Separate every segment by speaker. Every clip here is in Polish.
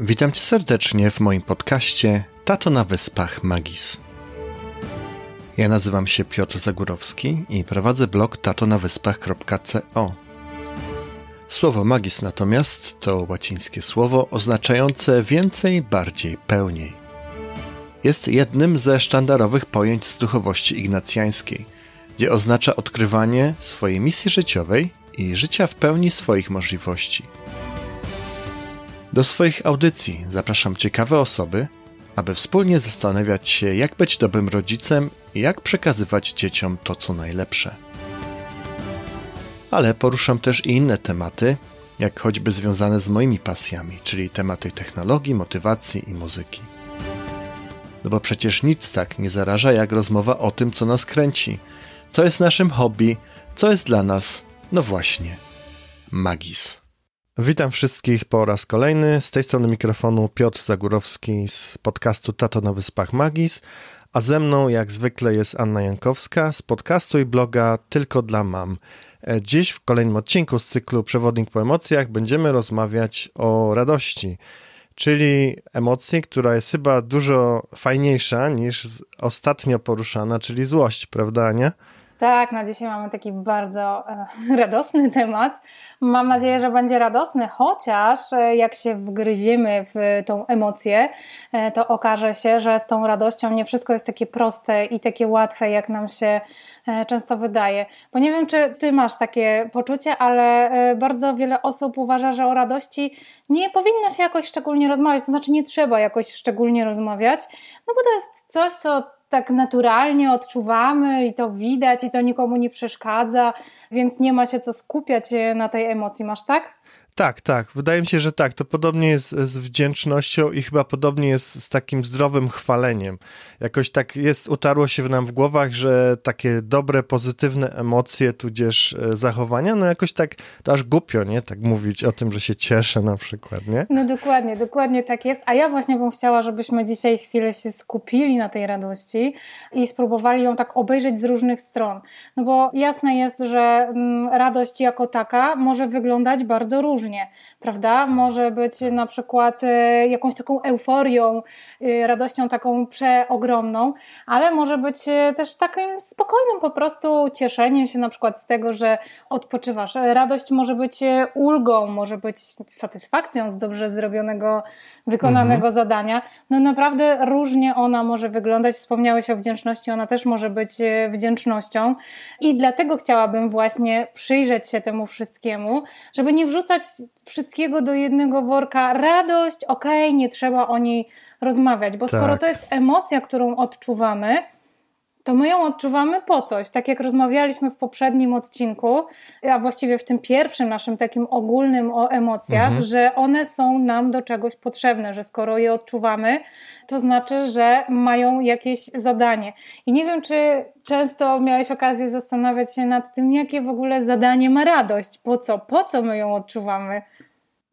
Speaker 1: Witam cię serdecznie w moim podcaście Tato na Wyspach Magis. Ja nazywam się Piotr Zagórowski i prowadzę blog tatonawyspach.co. Słowo magis natomiast to łacińskie słowo oznaczające więcej, bardziej, pełniej. Jest jednym ze sztandarowych pojęć z duchowości ignacjańskiej, gdzie oznacza odkrywanie swojej misji życiowej i życia w pełni swoich możliwości. Do swoich audycji zapraszam ciekawe osoby, aby wspólnie zastanawiać się, jak być dobrym rodzicem i jak przekazywać dzieciom to, co najlepsze. Ale poruszam też i inne tematy, jak choćby związane z moimi pasjami, czyli tematy technologii, motywacji i muzyki. No bo przecież nic tak nie zaraża jak rozmowa o tym, co nas kręci, co jest naszym hobby, co jest dla nas, no właśnie, magis. Witam wszystkich po raz kolejny. Z tej strony mikrofonu Piotr Zagórowski z podcastu Tato na Wyspach Magis, a ze mną jak zwykle jest Anna Jankowska z podcastu i bloga Tylko dla Mam. E, dziś w kolejnym odcinku z cyklu Przewodnik po emocjach będziemy rozmawiać o radości, czyli emocji, która jest chyba dużo fajniejsza niż ostatnio poruszana, czyli złość, prawda Ania?
Speaker 2: Tak, na dzisiaj mamy taki bardzo e, radosny temat. Mam nadzieję, że będzie radosny, chociaż e, jak się wgryziemy w tą emocję, e, to okaże się, że z tą radością nie wszystko jest takie proste i takie łatwe, jak nam się często wydaje. Bo nie wiem, czy ty masz takie poczucie, ale bardzo wiele osób uważa, że o radości nie powinno się jakoś szczególnie rozmawiać, to znaczy nie trzeba jakoś szczególnie rozmawiać, no bo to jest coś, co tak naturalnie odczuwamy i to widać i to nikomu nie przeszkadza, więc nie ma się co skupiać na tej emocji. Masz tak?
Speaker 1: Tak, tak. Wydaje mi się, że tak. To podobnie jest z wdzięcznością i chyba podobnie jest z takim zdrowym chwaleniem. Jakoś tak jest, utarło się nam w głowach, że takie dobre, pozytywne emocje, tudzież e, zachowania, no jakoś tak, to aż głupio, nie? Tak mówić o tym, że się cieszę na przykład, nie?
Speaker 2: No dokładnie, dokładnie tak jest. A ja właśnie bym chciała, żebyśmy dzisiaj chwilę się skupili na tej radości i spróbowali ją tak obejrzeć z różnych stron. No bo jasne jest, że mm, radość jako taka może wyglądać bardzo różnie różnie, prawda? Może być na przykład e, jakąś taką euforią, e, radością taką przeogromną, ale może być e, też takim spokojnym po prostu cieszeniem się na przykład z tego, że odpoczywasz. Radość może być ulgą, może być satysfakcją z dobrze zrobionego, wykonanego mhm. zadania. No naprawdę różnie ona może wyglądać. Wspomniałeś o wdzięczności, ona też może być wdzięcznością i dlatego chciałabym właśnie przyjrzeć się temu wszystkiemu, żeby nie wrzucać wszystkiego do jednego worka. Radość, okej, okay, nie trzeba o niej rozmawiać, bo tak. skoro to jest emocja, którą odczuwamy, to my ją odczuwamy po coś. Tak jak rozmawialiśmy w poprzednim odcinku, a właściwie w tym pierwszym naszym takim ogólnym o emocjach, mhm. że one są nam do czegoś potrzebne, że skoro je odczuwamy, to znaczy, że mają jakieś zadanie. I nie wiem, czy często miałeś okazję zastanawiać się nad tym, jakie w ogóle zadanie ma radość. Po co? Po co my ją odczuwamy?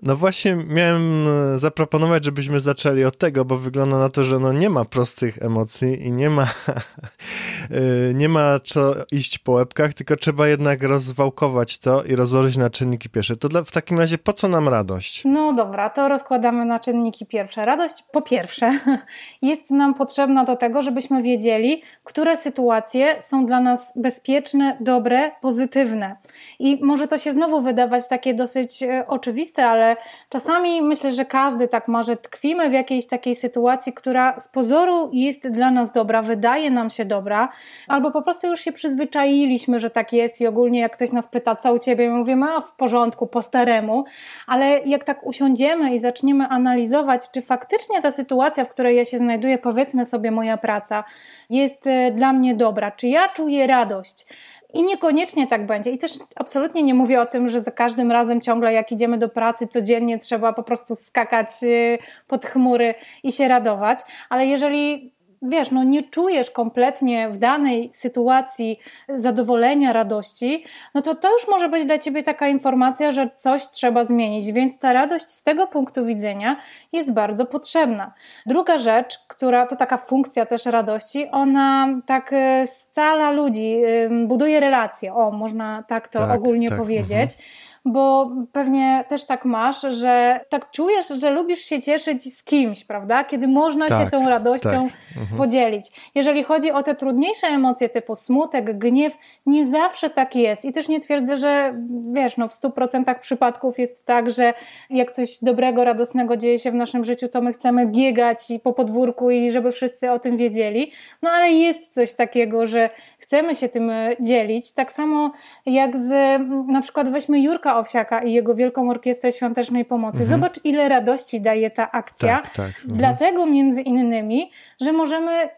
Speaker 1: No właśnie miałem e, zaproponować, żebyśmy zaczęli od tego, bo wygląda na to, że no nie ma prostych emocji i nie ma, e, nie ma co iść po łebkach, tylko trzeba jednak rozwałkować to i rozłożyć na czynniki pierwsze. To dla, w takim razie po co nam radość?
Speaker 2: No dobra, to rozkładamy na czynniki pierwsze. Radość po pierwsze jest nam potrzebna do tego, żebyśmy wiedzieli, które sytuacje są dla nas bezpieczne, dobre, pozytywne. I może to się znowu wydawać takie dosyć e, oczywiste, ale czasami myślę, że każdy tak ma, że tkwimy w jakiejś takiej sytuacji, która z pozoru jest dla nas dobra, wydaje nam się dobra, albo po prostu już się przyzwyczailiśmy, że tak jest i ogólnie jak ktoś nas pyta, co u ciebie, my mówimy, a w porządku, po staremu, ale jak tak usiądziemy i zaczniemy analizować, czy faktycznie ta sytuacja, w której ja się znajduję, powiedzmy sobie moja praca, jest e, dla mnie dobra, czy ja czuję radość, i niekoniecznie tak będzie. I też absolutnie nie mówię o tym, że za każdym razem ciągle jak idziemy do pracy codziennie trzeba po prostu skakać y, pod chmury i się radować, ale jeżeli wiesz, no nie czujesz kompletnie w danej sytuacji zadowolenia, radości, no to to już może być dla ciebie taka informacja, że coś trzeba zmienić, więc ta radość z tego punktu widzenia jest bardzo potrzebna. Druga rzecz, która to taka funkcja też radości, ona tak e, scala ludzi, buduje relacje, o, można tak to tak, ogólnie tak, powiedzieć. Mhm bo pewnie też tak masz, że tak czujesz, że lubisz się cieszyć z kimś, prawda? Kiedy można tak, się tą radością tak. mhm. podzielić. Jeżeli chodzi o te trudniejsze emocje typu smutek, gniew, nie zawsze tak jest. I też nie twierdzę, że wiesz, no w 100% przypadków jest tak, że jak coś dobrego, radosnego dzieje się w naszym życiu, to my chcemy biegać i po podwórku i żeby wszyscy o tym wiedzieli. No ale jest coś takiego, że chcemy się tym e, dzielić. Tak samo jak z na przykład weźmy Jurka Owsiaka i jego Wielką Orkiestrę Świątecznej Pomocy. Mhm. Zobacz, ile radości daje ta akcja. Tak, tak. Mhm. Dlatego między innymi, że możemy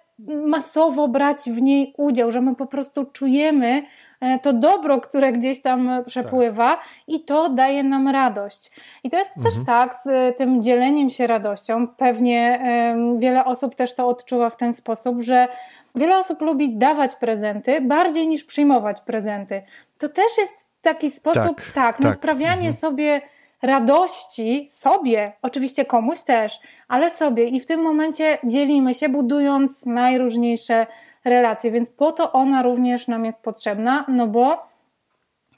Speaker 2: masowo brać w niej udział, że my po prostu czujemy e, to dobro, które gdzieś tam przepływa tak. i to daje nam radość. I to jest mhm. też tak z tym dzieleniem się radością. Pewnie wiele osób też to odczuwa w ten sposób, że wiele osób lubi dawać prezenty bardziej niż przyjmować prezenty. To też jest taki sposób, tak, tak na tak. sprawianie mhm. sobie radości sobie, oczywiście komuś też, ale sobie i w tym momencie dzielimy się, budując najróżniejsze relacje, więc po to ona również nam jest potrzebna, no bo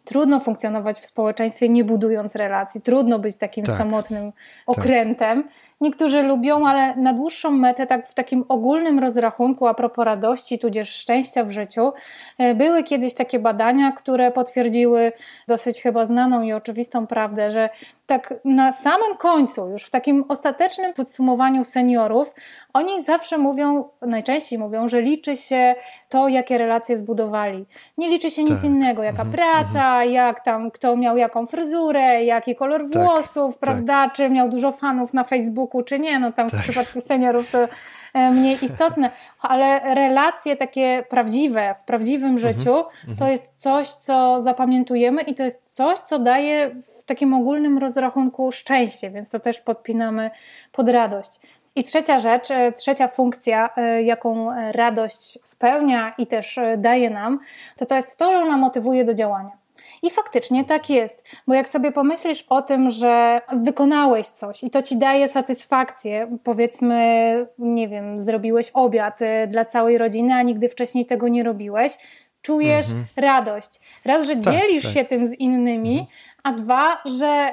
Speaker 2: trudno funkcjonować w społeczeństwie nie budując relacji, trudno być takim tak, samotnym tak. okrętem. Tak. Niektórzy lubią, ale na dłuższą metę, tak w takim ogólnym rozrachunku a propos radości, tudzież szczęścia w życiu, e, były kiedyś takie badania, które potwierdziły dosyć chyba znaną i oczywistą prawdę, że tak na samym końcu, już w takim ostatecznym podsumowaniu seniorów, oni zawsze mówią, najczęściej mówią, że liczy się to, jakie relacje zbudowali. Nie liczy się nic tak. innego, jaka mhm. praca, mhm. jak tam kto miał jaką fryzurę, jaki kolor tak. włosów, tak. prawda, czy miał dużo fanów na Facebooku, czy nie. No tam w tak. przypadku seniorów to e, mniej istotne, ale relacje takie prawdziwe, w prawdziwym mhm. życiu, mhm. to jest coś, co zapamiętujemy i to jest coś, co daje w takim ogólnym rozrachunku szczęście, więc to też podpinamy pod radość. I trzecia rzecz, e, trzecia funkcja, e, jaką radość spełnia i też daje nam, to to jest to, że ona motywuje do działania. I faktycznie tak jest, bo jak sobie pomyślisz o tym, że wykonałeś coś i to ci daje satysfakcję, powiedzmy, nie wiem, zrobisz obiad dla całej rodziny, a nigdy wcześniej tego nie robiłeś, czujesz mhm. radość. Raz, że tak, dzielisz tak. się tym z innymi, mhm. a dwa, że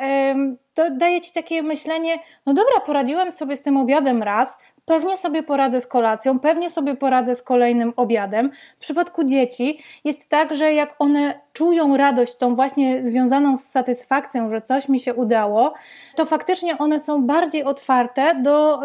Speaker 2: to daje ci takie myślenie, no dobra, poradziłem sobie z tym obiadem raz, Pewnie sobie poradzę z kolacją, pewnie sobie poradzę z kolejnym obiadem. W przypadku dzieci jest tak, że jak one czują radość, tą właśnie związaną z satysfakcją, że coś mi się udało, to faktycznie one są bardziej otwarte do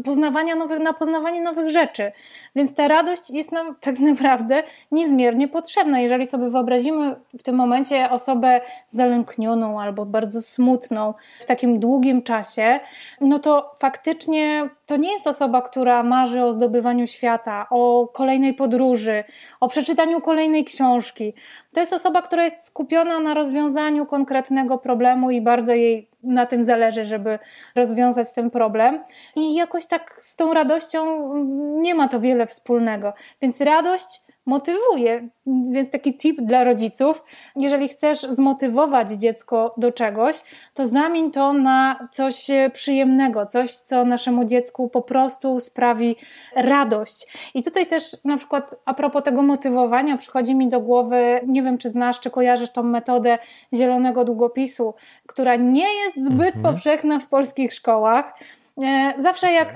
Speaker 2: y, poznawania nowych, na poznawanie nowych rzeczy. Więc ta radość jest nam tak naprawdę niezmiernie potrzebna. Jeżeli sobie wyobrazimy w tym momencie osobę zalęknioną albo bardzo smutną w takim długim czasie, no to faktycznie to nie jest osoba, która marzy o zdobywaniu świata, o kolejnej podróży, o przeczytaniu kolejnej książki. To jest osoba, która jest skupiona na rozwiązaniu konkretnego problemu i bardzo jej na tym zależy, żeby rozwiązać ten problem. I jakoś tak z tą radością nie ma to wiele wspólnego. Więc radość motywuje. Więc taki tip dla rodziców: jeżeli chcesz zmotywować dziecko do czegoś, to zamień to na coś przyjemnego, coś, co naszemu dziecku po prostu sprawi radość. I tutaj też na przykład a propos tego motywowania przychodzi mi do głowy, nie wiem czy znasz, czy kojarzysz tą metodę zielonego długopisu, która nie jest zbyt mhm. powszechna w polskich szkołach. E, zawsze jak,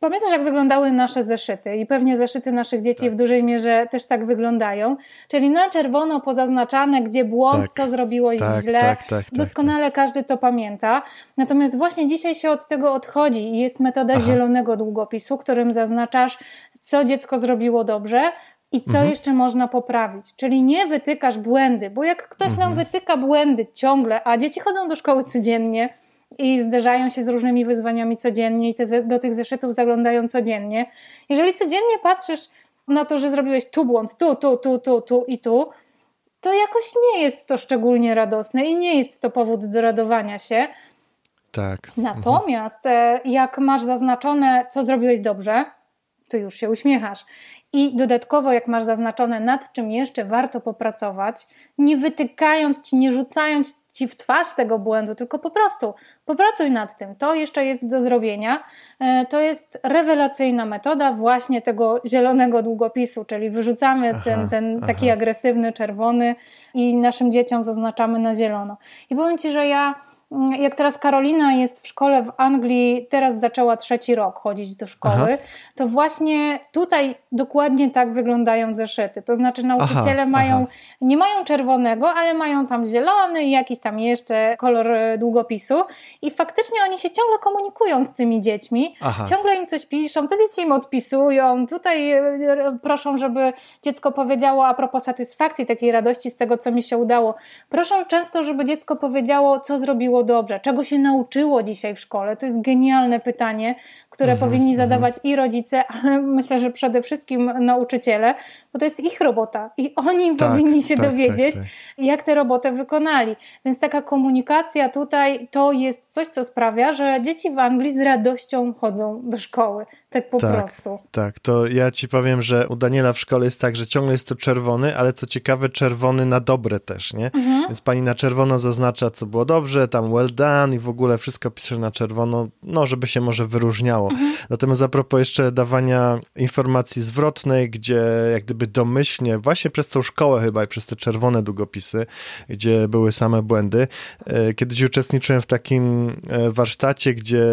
Speaker 2: pamiętasz jak wyglądały nasze zeszyty i pewnie zeszyty naszych dzieci tak. w dużej mierze też tak wyglądają, czyli na czerwono pozaznaczane, gdzie błąd, tak. co zrobiłeś tak, źle, tak, tak, tak, doskonale każdy to pamięta. Natomiast właśnie dzisiaj się od tego odchodzi i jest metoda Aha. zielonego długopisu, którym zaznaczasz, co dziecko zrobiło dobrze, i co mhm. jeszcze można poprawić. Czyli nie wytykasz błędy, bo jak ktoś mhm. nam wytyka błędy ciągle, a dzieci chodzą do szkoły codziennie, i zderzają się z różnymi wyzwaniami codziennie i te, do tych zeszytów zaglądają codziennie. Jeżeli codziennie patrzysz na to, że zrobiłeś tu błąd, tu, tu, tu, tu, tu i tu, to jakoś nie jest to szczególnie radosne i nie jest to powód do radowania się.
Speaker 1: Tak.
Speaker 2: Natomiast mhm. jak masz zaznaczone, co zrobiłeś dobrze, to już się uśmiechasz. I dodatkowo, jak masz zaznaczone, nad czym jeszcze warto popracować, nie wytykając ci, nie rzucając ci w twarz tego błędu, tylko po prostu popracuj nad tym. To jeszcze jest do zrobienia. E, to jest rewelacyjna metoda właśnie tego zielonego długopisu, czyli wyrzucamy aha, ten, ten taki agresywny czerwony i naszym dzieciom zaznaczamy na zielono. I powiem ci, że ja jak teraz Karolina jest w szkole w Anglii, teraz zaczęła trzeci rok chodzić do szkoły, aha. to właśnie tutaj dokładnie tak wyglądają zeszyty. To znaczy nauczyciele aha, mają, aha. nie mają czerwonego, ale mają tam zielony i jakiś tam jeszcze kolor e, długopisu i faktycznie oni się ciągle komunikują z tymi dziećmi, ciągle im coś piszą, te dzieci im odpisują, tutaj e, proszą, żeby dziecko powiedziało a propos satysfakcji, takiej radości z tego, co mi się udało. Proszą często, żeby dziecko powiedziało, co zrobiło dobrze, czego się nauczyło dzisiaj w szkole. To jest genialne pytanie, które mhm, powinni mhm. zadawać i rodzice, ale myślę, że przede wszystkim nauczyciele, bo to jest ich robota i oni tak, powinni się tak, dowiedzieć, tak, tak, jak tę robotę wykonali. Więc taka komunikacja tutaj to jest coś, co sprawia, że dzieci w Anglii z radością chodzą do szkoły. Tak po
Speaker 1: tak,
Speaker 2: prostu.
Speaker 1: Tak, to ja ci powiem, że u Daniela w szkole jest tak, że ciągle jest to czerwony, ale co ciekawe, czerwony na dobre też, nie? Mhm. Więc pani na czerwono zaznacza, co było dobrze, tam well done i w ogóle wszystko pisze na czerwono, no, żeby się może wyróżniało. Mhm. Natomiast a propos jeszcze dawania informacji zwrotnej, gdzie jak gdyby domyślnie, właśnie przez tą szkołę chyba i przez te czerwone długopisy, gdzie były same błędy, e, kiedyś uczestniczyłem w takim e, warsztacie, gdzie,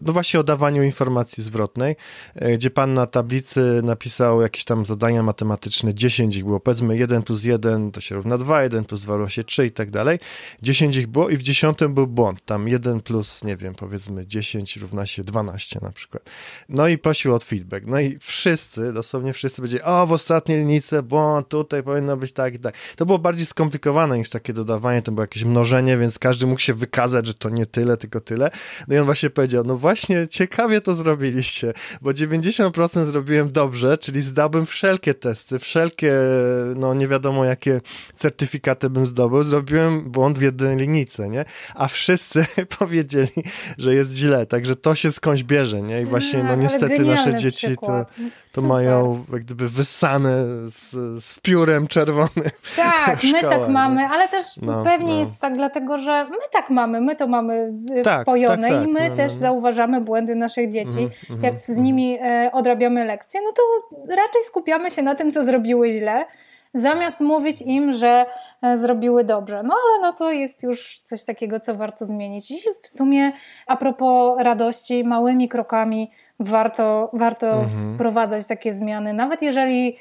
Speaker 1: no właśnie o dawaniu informacji zwrotnej, e, gdzie pan na tablicy napisał jakieś tam zadania matematyczne, 10 ich było, powiedzmy 1 plus 1 to się równa 2, 1 plus 2 równa się 3 i tak dalej. 10 ich było i w dziesiątym był błąd, tam 1 plus, nie wiem, powiedzmy 10 równa się 12 na przykład. No i prosił o feedback. No i wszyscy, dosłownie wszyscy powiedzieli, o w ostatniej linijce błąd, tutaj powinno być tak i tak. To było bardziej skomplikowane niż takie dodawanie, to było jakieś mnożenie, więc każdy mógł się wykazać, że to nie tyle, tylko tyle. No i on właśnie powiedział, no właśnie ciekawie to zrobiliście, bo 90% zrobiłem dobrze, czyli zdałbym wszelkie testy, wszelkie, no nie wiadomo jakie certyfikaty bym zdobył, zrobiłem błąd w jednej linijce, nie? A wszyscy powiedzieli, że jest źle, także to się skądś bierze, nie? I właśnie, no niestety nasze dzieci to, to mają jak gdyby wyssane z, z piórem czerwonym.
Speaker 2: Tak, my tak mamy, ale też no, pewnie no. jest tak dlatego, że my tak mamy, my to mamy e, tak, wpojone tak, tak, i my no, też no, no. zauważamy błędy naszych dzieci. Mm -hmm, Jak z mm -hmm. nimi e, odrabiamy lekcje, no to raczej skupiamy się na tym, co zrobiły źle, zamiast mówić im, że e, zrobiły dobrze. No ale no to jest już coś takiego, co warto zmienić. I w sumie a propos radości, małymi krokami warto, warto mhm. wprowadzać takie zmiany. Nawet jeżeli, y,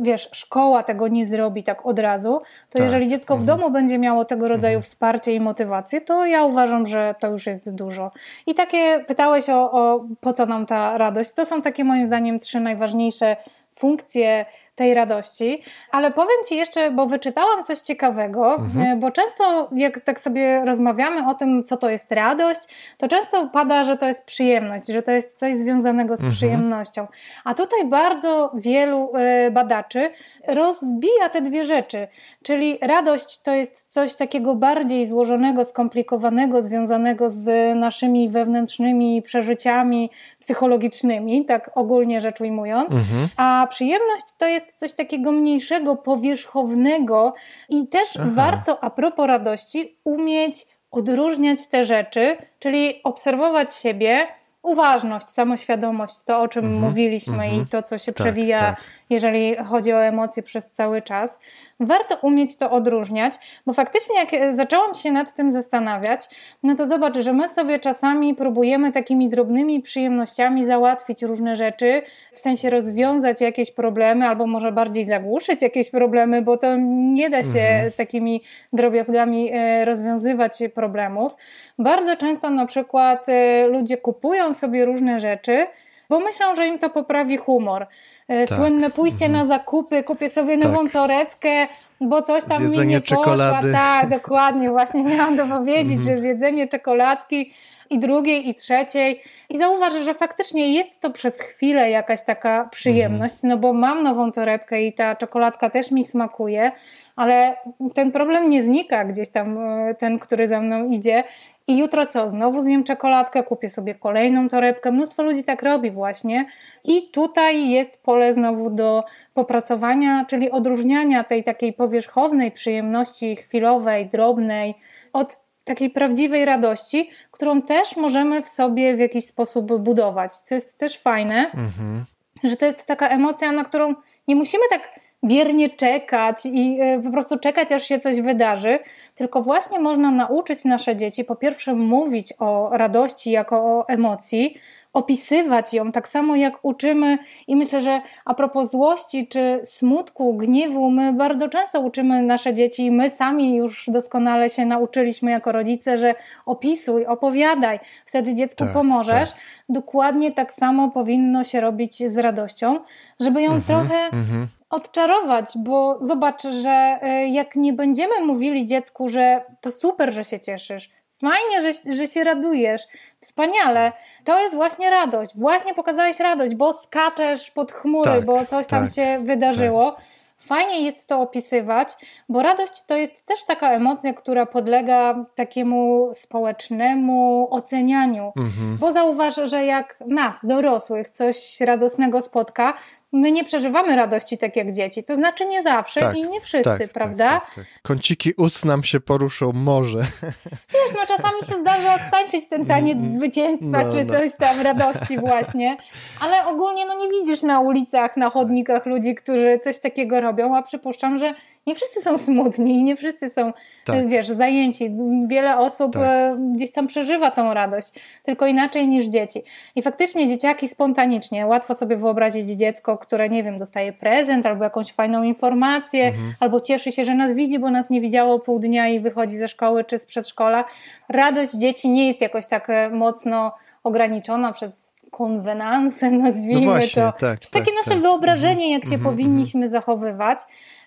Speaker 2: wiesz, szkoła tego nie zrobi tak od razu, to tak. jeżeli dziecko w mhm. domu będzie miało tego rodzaju mhm. wsparcie i motywację, to ja uważam, że to już jest dużo. I takie pytałeś o, o po co nam ta radość. To są takie moim zdaniem trzy najważniejsze funkcje tej radości. Ale powiem Ci jeszcze, bo wyczytałam coś ciekawego, mhm. E, bo często jak tak sobie rozmawiamy o tym, co to jest radość, to często pada, że to jest przyjemność, że to jest coś związanego z mhm. przyjemnością. A tutaj bardzo wielu e, badaczy rozbija te dwie rzeczy. Czyli radość to jest coś takiego bardziej złożonego, skomplikowanego, związanego z naszymi wewnętrznymi przeżyciami psychologicznymi, tak ogólnie rzecz ujmując. Mhm. A przyjemność to jest coś takiego mniejszego, powierzchownego i też Aha. warto a propos radości umieć odróżniać te rzeczy, czyli obserwować siebie, uważność, samoświadomość, to o czym mhm, mówiliśmy i mhm. to, co się tak, przewija tak jeżeli chodzi o emocje przez cały czas. Warto umieć to odróżniać, bo faktycznie jak zaczęłam się nad tym zastanawiać, no to zobacz, że my sobie czasami próbujemy takimi drobnymi przyjemnościami załatwić różne rzeczy, w sensie rozwiązać jakieś problemy, albo może bardziej zagłuszyć jakieś problemy, bo to nie da się mhm. takimi drobiazgami e, rozwiązywać problemów. Bardzo często na przykład e, ludzie kupują sobie różne rzeczy, bo myślą, że im to poprawi humor. E, tak. Słynne pójście mhm. na zakupy, kupię sobie nową tak. torebkę, bo coś tam zjedzenie mi nie czekolady. poszła. Tak, dokładnie, właśnie miałam to powiedzieć, mhm. że zjedzenie czekoladki i drugiej, i trzeciej. I zauważ, że faktycznie jest to przez chwilę jakaś taka przyjemność, mhm. no bo mam nową torebkę i ta czekoladka też mi smakuje, ale ten problem nie znika gdzieś tam, e, ten, który za mną idzie I jutro co? Znowu zjem czekoladkę, kupię sobie kolejną torebkę. Mnóstwo ludzi tak robi właśnie. I tutaj jest pole znowu do popracowania, czyli odróżniania tej takiej powierzchownej przyjemności chwilowej, drobnej od takiej prawdziwej radości, którą też możemy w sobie w jakiś sposób budować. Co jest też fajne, mhm. że to jest taka emocja, na którą nie musimy tak biernie czekać i e, po prostu czekać, aż się coś wydarzy, tylko właśnie można nauczyć nasze dzieci po pierwsze mówić o radości jako o emocji, opisywać ją tak samo jak uczymy i myślę, że a propos złości czy smutku, gniewu, my bardzo często uczymy nasze dzieci, my sami już doskonale się nauczyliśmy jako rodzice, że opisuj, opowiadaj, wtedy dziecku tak, pomożesz. Tak. Dokładnie tak samo powinno się robić z radością, żeby ją mhm, trochę mhm. odczarować, bo zobacz, że e, jak nie będziemy mówili dziecku, że to super, że się cieszysz, Fajnie, że, że się radujesz. Wspaniale. To jest właśnie radość. Właśnie pokazałeś radość, bo skaczesz pod chmury, tak, bo coś tam tak, się wydarzyło. Tak. Fajnie jest to opisywać, bo radość to jest też taka emocja, która podlega takiemu społecznemu ocenianiu. Mhm. Bo zauważ, że jak nas, dorosłych, coś radosnego spotka, my nie przeżywamy radości tak jak dzieci. To znaczy nie zawsze tak, i nie wszyscy, tak, tak prawda? Tak, tak,
Speaker 1: Kąciki ust nam się poruszą może.
Speaker 2: Wiesz, no czasami się zdarza odtańczyć ten taniec mm, zwycięstwa, no, czy no. coś tam, radości właśnie. Ale ogólnie no nie widzisz na ulicach, na chodnikach ludzi, którzy coś takiego robią, a przypuszczam, że nie wszyscy są smutni nie wszyscy są, tak. wiesz, zajęci. Wiele osób tak. E, gdzieś tam przeżywa tą radość, tylko inaczej niż dzieci. I faktycznie dzieciaki spontanicznie, łatwo sobie wyobrazić dziecko, które, nie wiem, dostaje prezent albo jakąś fajną informację, mhm. albo cieszy się, że nas widzi, bo nas nie widziało pół dnia i wychodzi ze szkoły czy z przedszkola. Radość dzieci nie jest jakoś tak e, mocno ograniczona przez konwenanse, nazwijmy no właśnie, to. Tak, takie tak, nasze tak. wyobrażenie, jak się mhm, powinniśmy mhm. zachowywać.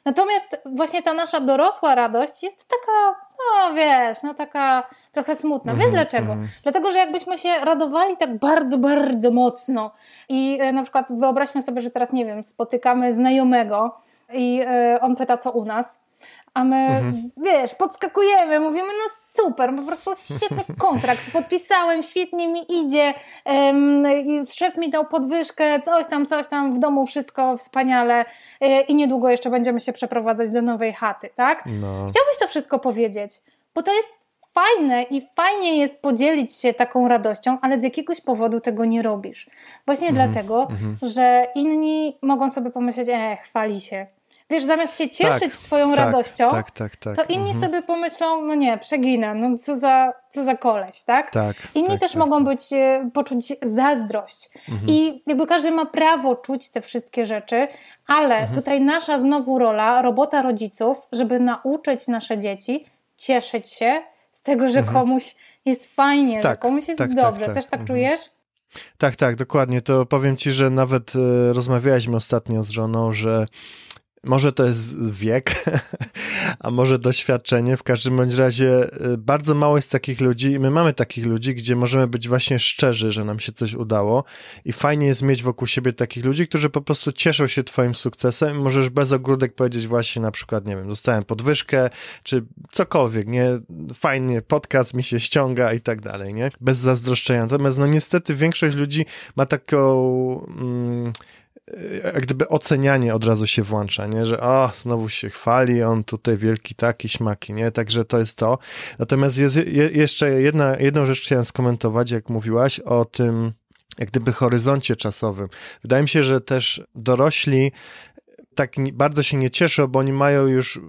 Speaker 2: Natomiast właśnie ta nasza dorosła radość jest taka, no wiesz, no taka trochę smutna. Wiesz mm -hmm, dlaczego? Mm. Dlatego, że jakbyśmy się radowali tak bardzo, bardzo mocno i e, na przykład wyobraźmy sobie, że teraz, nie wiem, spotykamy znajomego i e, on pyta, co u nas, a my, mhm. wiesz, podskakujemy, mówimy, no super, po prostu świetny kontrakt, podpisałem, świetnie mi idzie, szef mi dał podwyżkę, coś tam, coś tam, w domu wszystko wspaniale e, i niedługo jeszcze będziemy się przeprowadzać do nowej chaty, tak? No. Chciałbyś to wszystko powiedzieć, bo to jest fajne i fajnie jest podzielić się taką radością, ale z jakiegoś powodu tego nie robisz. Właśnie mhm. dlatego, mhm. że inni mogą sobie pomyśleć, e, chwali się, Wiesz, zamiast się cieszyć tak, twoją tak, radością, tak, tak, tak, to inni mhm. sobie pomyślą, no nie, przeginę, no co za, co za koleś, tak? tak inni tak, też mogą być, e, poczuć zazdrość. Mhm. I jakby każdy ma prawo czuć te wszystkie rzeczy, ale mhm. tutaj nasza znowu rola, robota rodziców, żeby nauczyć nasze dzieci cieszyć się z tego, że mhm. komuś jest fajnie, że komuś jest dobrze. Też tak mhm. czujesz?
Speaker 1: Tak, tak, dokładnie. To powiem ci, że nawet e, rozmawialiśmy ostatnio z żoną, że może to jest wiek, a może doświadczenie. W każdym bądź razie y, bardzo mało jest takich ludzi i my mamy takich ludzi, gdzie możemy być właśnie szczerzy, że nam się coś udało i fajnie jest mieć wokół siebie takich ludzi, którzy po prostu cieszą się twoim sukcesem i możesz bez ogródek powiedzieć właśnie na przykład, nie wiem, dostałem podwyżkę, czy cokolwiek, nie? Fajnie, podcast mi się ściąga i tak dalej, nie? Bez zazdroszczenia. Natomiast no niestety większość ludzi ma taką... Mm, jak gdyby ocenianie od razu się włącza, nie? że o, znowu się chwali, on tutaj wielki taki, śmaki, nie? Także to jest to. Natomiast jest je, jeszcze jedna, jedną rzecz chciałem skomentować, jak mówiłaś o tym, jak gdyby horyzoncie czasowym. Wydaje mi się, że też dorośli tak bardzo się nie cieszą, bo oni mają już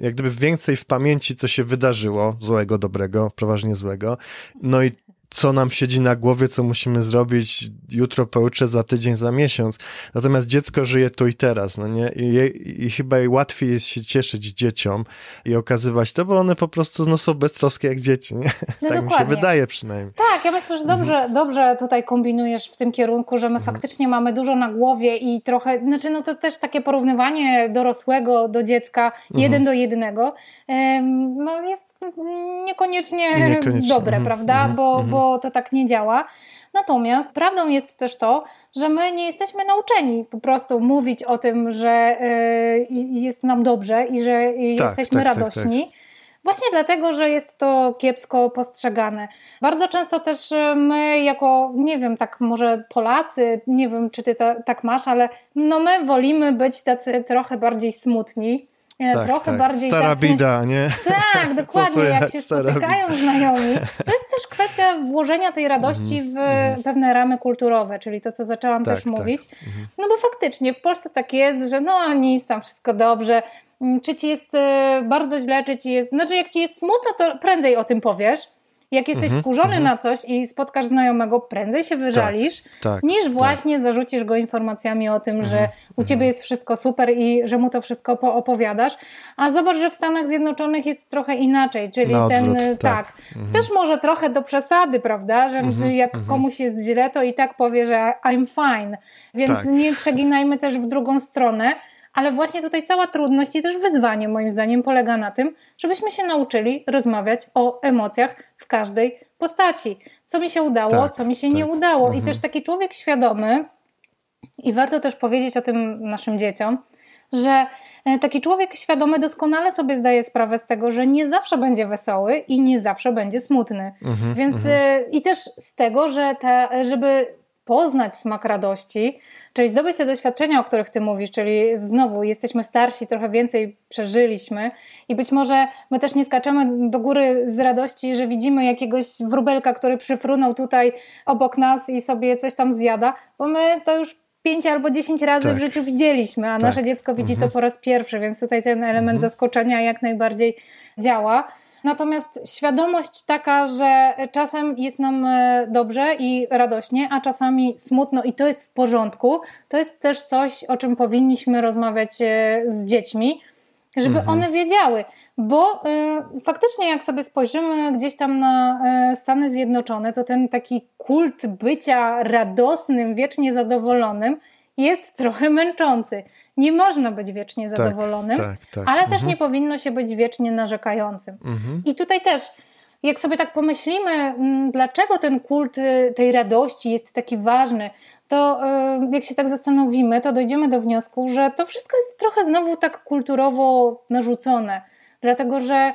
Speaker 1: jak gdyby więcej w pamięci, co się wydarzyło, złego, dobrego, przeważnie złego. No i co nam siedzi na głowie, co musimy zrobić jutro, pojutrze, za tydzień, za miesiąc. Natomiast dziecko żyje tu i teraz, no nie? I, i chyba łatwiej jest się cieszyć dzieciom i okazywać to, bo one po prostu no, są beztroskie jak dzieci, nie? No tak dokładnie. mi się wydaje przynajmniej.
Speaker 2: Tak, ja myślę, że dobrze, mhm. dobrze tutaj kombinujesz w tym kierunku, że my mhm. faktycznie mamy dużo na głowie i trochę, znaczy no to też takie porównywanie dorosłego do dziecka, mhm. jeden do jednego, no jest niekoniecznie, niekoniecznie. dobre, mhm. prawda? Mhm. Bo, mhm. bo to tak nie działa. Natomiast prawdą jest też to, że my nie jesteśmy nauczeni po prostu mówić o tym, że y, jest nam dobrze i że tak, jesteśmy tak, tak radośni. Tak, Właśnie dlatego, że jest to kiepsko postrzegane. Bardzo często też e, my, jako, nie wiem, tak może Polacy, nie wiem, czy ty to, tak masz, ale no my wolimy być tacy trochę bardziej smutni. Tak, trochę tak. bardziej
Speaker 1: Stara tacy... bida, nie?
Speaker 2: Tak, dokładnie. Jak się spotykają znajomi. To jest też kwestia włożenia tej radości -hmm. w -hmm. pewne ramy kulturowe, czyli to, co zaczęłam tak, też tak. mówić. -hmm. No bo faktycznie w Polsce tak jest, że no nic, tam wszystko dobrze. Mm, czy ci jest e, bardzo źle, czy ci jest. Znaczy, jak ci jest smutno, to prędzej o tym powiesz. Jak jesteś -hmm, wkurzony -hmm. na coś i spotkasz znajomego, prędzej się wyżalisz, tak, tak, niż tak. właśnie tak. zarzucisz go informacjami o tym, że -hmm, u ciebie jest wszystko super i że mu to wszystko opowiadasz. A zobacz, że w Stanach Zjednoczonych jest trochę inaczej, czyli na ten, odwrót, tak, tak mhm. też może trochę do przesady, prawda, że mhm, jak mhm. komuś jest źle, to i tak powie, że I'm fine. Więc tak. nie przeginajmy też w drugą stronę. Ale właśnie tutaj cała trudność i też wyzwanie, moim zdaniem, polega na tym, żebyśmy się nauczyli rozmawiać o emocjach w każdej postaci. Co mi się udało, tak, co mi się tak. nie udało. Mhm. I też taki człowiek świadomy, i warto też powiedzieć o tym naszym dzieciom, że e, taki człowiek świadomy doskonale sobie zdaje sprawę z tego, że nie zawsze będzie wesoły i nie zawsze będzie smutny. Mhm, Więc mhm. E, i też z tego, że ta, żeby poznać smak radości, czyli zdobyć te doświadczenia, o których Ty mówisz, czyli znowu jesteśmy starsi, trochę więcej przeżyliśmy i być może my też nie skaczemy do góry z radości, że widzimy jakiegoś wróbelka, który przyfrunął tutaj obok nas i sobie coś tam zjada, bo my to już pięć albo dziesięć razy tak. w życiu widzieliśmy, a tak. nasze dziecko widzi mhm. to po raz pierwszy, więc tutaj ten element mhm. zaskoczenia jak najbardziej działa. Natomiast świadomość taka, że czasem jest nam e, dobrze i radośnie, a czasami smutno i to jest w porządku, to jest też coś, o czym powinniśmy rozmawiać e, z dziećmi, żeby mhm. one wiedziały. Bo y, faktycznie, jak sobie spojrzymy gdzieś tam na y, Stany Zjednoczone, to ten taki kult bycia radosnym, wiecznie zadowolonym jest trochę męczący. Nie można być wiecznie tak, zadowolonym, tak, tak, ale mhm. też nie powinno się być wiecznie narzekającym. Mhm. I tutaj też, jak sobie tak pomyślimy, mm, dlaczego ten kult y, tej radości jest taki ważny, to y, jak się tak zastanowimy, to dojdziemy do wniosku, że to wszystko jest trochę znowu tak kulturowo narzucone. Dlatego, że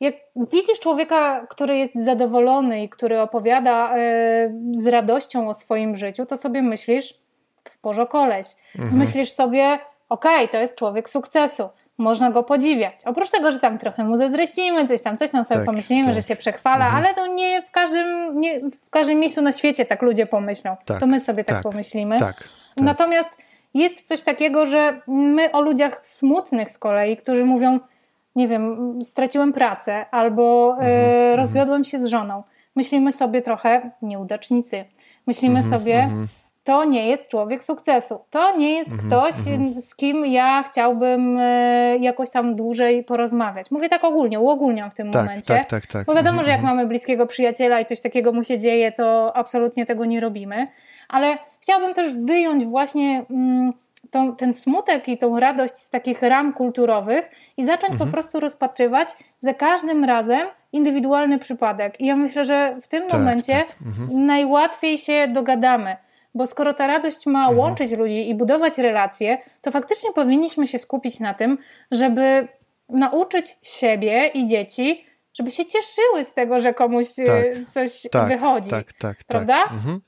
Speaker 2: jak widzisz człowieka, który jest zadowolony i który opowiada y, z radością o swoim życiu, to sobie myślisz, w porze koleś. Mhm. Myślisz sobie, okej, okay, to jest człowiek sukcesu, można go podziwiać. Oprócz tego, że tam trochę mu zazdrościmy, coś tam, coś tam sobie tak, pomyślimy, tak. że się przechwala, mhm. ale to nie w każdym, nie w każdym miejscu na świecie tak ludzie pomyślą. Tak, to my sobie tak, tak pomyślimy. Tak, tak, Natomiast jest coś takiego, że my o ludziach smutnych z kolei, którzy mówią, nie wiem, straciłem pracę albo mhm, e, mhm. rozwiodłem się z żoną. Myślimy sobie trochę nieudacznicy. Myślimy mhm, sobie, mhm to nie jest człowiek sukcesu. To nie jest mm -hmm, ktoś, mm -hmm. z kim ja chciałbym e, jakoś tam dłużej porozmawiać. Mówię tak ogólnie, uogólniam w tym tak, momencie. Tak, tak, tak. Bo wiadomo, mm -hmm. że jak mhm. mamy bliskiego przyjaciela i coś takiego mu się dzieje, to absolutnie tego nie robimy. Ale chciałabym też wyjąć właśnie mm, tą, ten smutek i tą radość z takich ram kulturowych i zacząć po mhm. prostu rozpatrywać za każdym razem indywidualny przypadek. I ja myślę, że w tym tak, momencie tak. Mhm. najłatwiej się dogadamy bo skoro ta radość ma mhm. łączyć ludzi i budować relacje, to faktycznie powinniśmy się skupić na tym, żeby nauczyć siebie i dzieci żeby się cieszyły z tego, że komuś e, tak, coś tak, wychodzi. Tak, tak, tak. prawda? Tak. Mhm.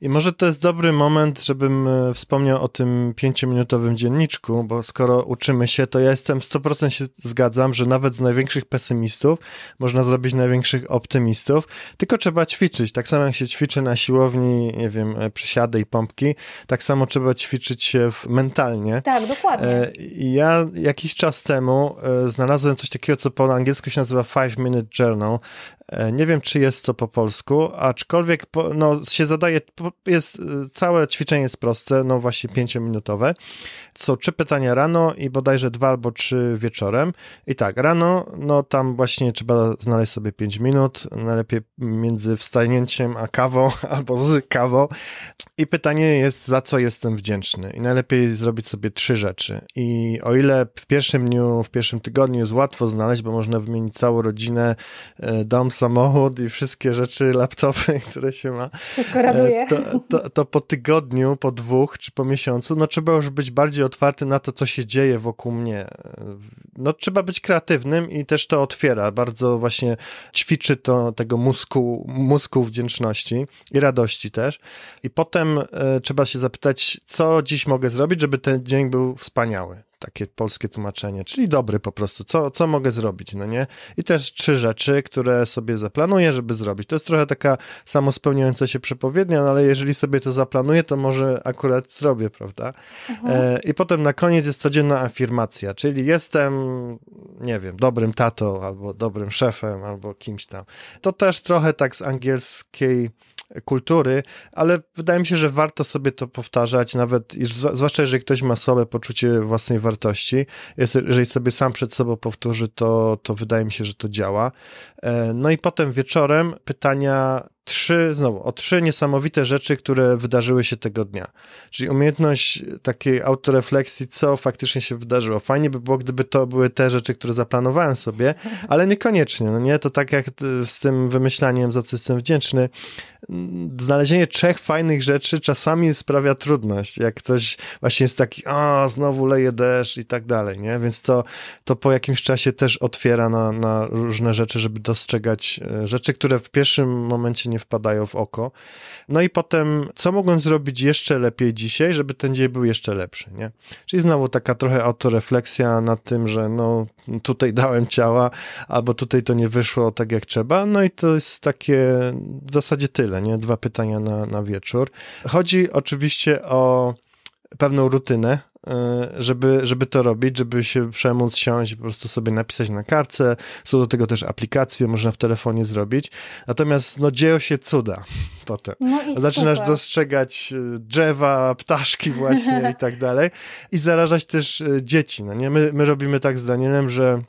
Speaker 1: I może to jest dobry moment, żebym e, wspomniał o tym pięciominutowym dzienniczku, bo skoro uczymy się, to ja jestem 100% się zgadzam, że nawet z największych pesymistów można zrobić największych optymistów, tylko trzeba ćwiczyć. Tak samo jak się ćwiczy na siłowni, nie wiem, e, przysiady i pompki, tak samo trzeba ćwiczyć się mentalnie.
Speaker 2: Tak, dokładnie.
Speaker 1: I ja jakiś czas temu znalazłem coś takiego, co po angielsku się nazywa five minutes Minute Journal. E, nie wiem, czy jest to po polsku, aczkolwiek no, się zadaje, jest, e, całe ćwiczenie jest proste, no właśnie pięciominutowe. Są trzy pytania rano i bodajże dwa albo trzy wieczorem. I tak, rano, no tam właśnie trzeba znaleźć sobie pięć minut, najlepiej między wstanięciem a kawą albo z kawą. I pytanie jest, za co jestem wdzięczny. I najlepiej zrobić sobie trzy rzeczy. I o ile w pierwszym dniu, w pierwszym tygodniu jest łatwo znaleźć, bo można wymienić całą rodzinę, e, dom samochód i wszystkie rzeczy, laptopy, które się ma.
Speaker 2: Wszystko raduje.
Speaker 1: To, to, to po tygodniu, po dwóch czy po miesiącu, no trzeba już być bardziej otwarty na to, co się dzieje wokół mnie. No trzeba być kreatywnym i też to otwiera. Bardzo właśnie ćwiczy to tego mózgu, mózgu wdzięczności i radości też. I potem e, trzeba się zapytać, co dziś mogę zrobić, żeby ten dzień był wspaniały takie polskie tłumaczenie, czyli dobry po prostu, co, co mogę zrobić, no nie? I też trzy rzeczy, które sobie zaplanuję, żeby zrobić. To jest trochę taka samospełniająca się przepowiednia, no ale jeżeli sobie to zaplanuję, to może akurat zrobię, prawda? Mhm. E, I potem na koniec jest codzienna afirmacja, czyli jestem, nie wiem, dobrym tatą, albo dobrym szefem, albo kimś tam. To też trochę tak z angielskiej kultury, ale wydaje mi się, że warto sobie to powtarzać, nawet zwłaszcza jeżeli ktoś ma słabe poczucie własnej wartości. Jeżeli sobie sam przed sobą powtórzy, to, to wydaje mi się, że to działa. E, no i potem wieczorem pytania trzy, znowu, o trzy niesamowite rzeczy, które wydarzyły się tego dnia. Czyli umiejętność takiej autorefleksji, co faktycznie się wydarzyło. Fajnie by było, gdyby to były te rzeczy, które zaplanowałem sobie, ale niekoniecznie, no nie? To tak jak z tym wymyślaniem, za co jestem wdzięczny. Znalezienie trzech fajnych rzeczy czasami sprawia trudność. Jak ktoś właśnie jest taki, a znowu leje deszcz i tak dalej, nie? Więc to, to po jakimś czasie też otwiera na, na różne rzeczy, żeby dostrzegać e, rzeczy, które w pierwszym momencie nie wpadają w oko. No i potem, co mogłem zrobić jeszcze lepiej dzisiaj, żeby ten dzień był jeszcze lepszy, nie? Czyli znowu taka trochę autorefleksja nad tym, że no tutaj dałem ciała, albo tutaj to nie wyszło tak jak trzeba. No i to jest takie w zasadzie tyle, nie? Dwa pytania na, na wieczór. Chodzi oczywiście o pewną rutynę, E, żeby, żeby to robić, żeby się przemóc, siąść i po prostu sobie napisać na kartce. Są do tego też aplikacje, można w telefonie zrobić. Natomiast no, dzieją się cuda potem. No Zaczynasz super. dostrzegać e, drzewa, ptaszki właśnie i tak dalej. I zarażać też e, dzieci. No nie? My, my robimy tak z Danielem, że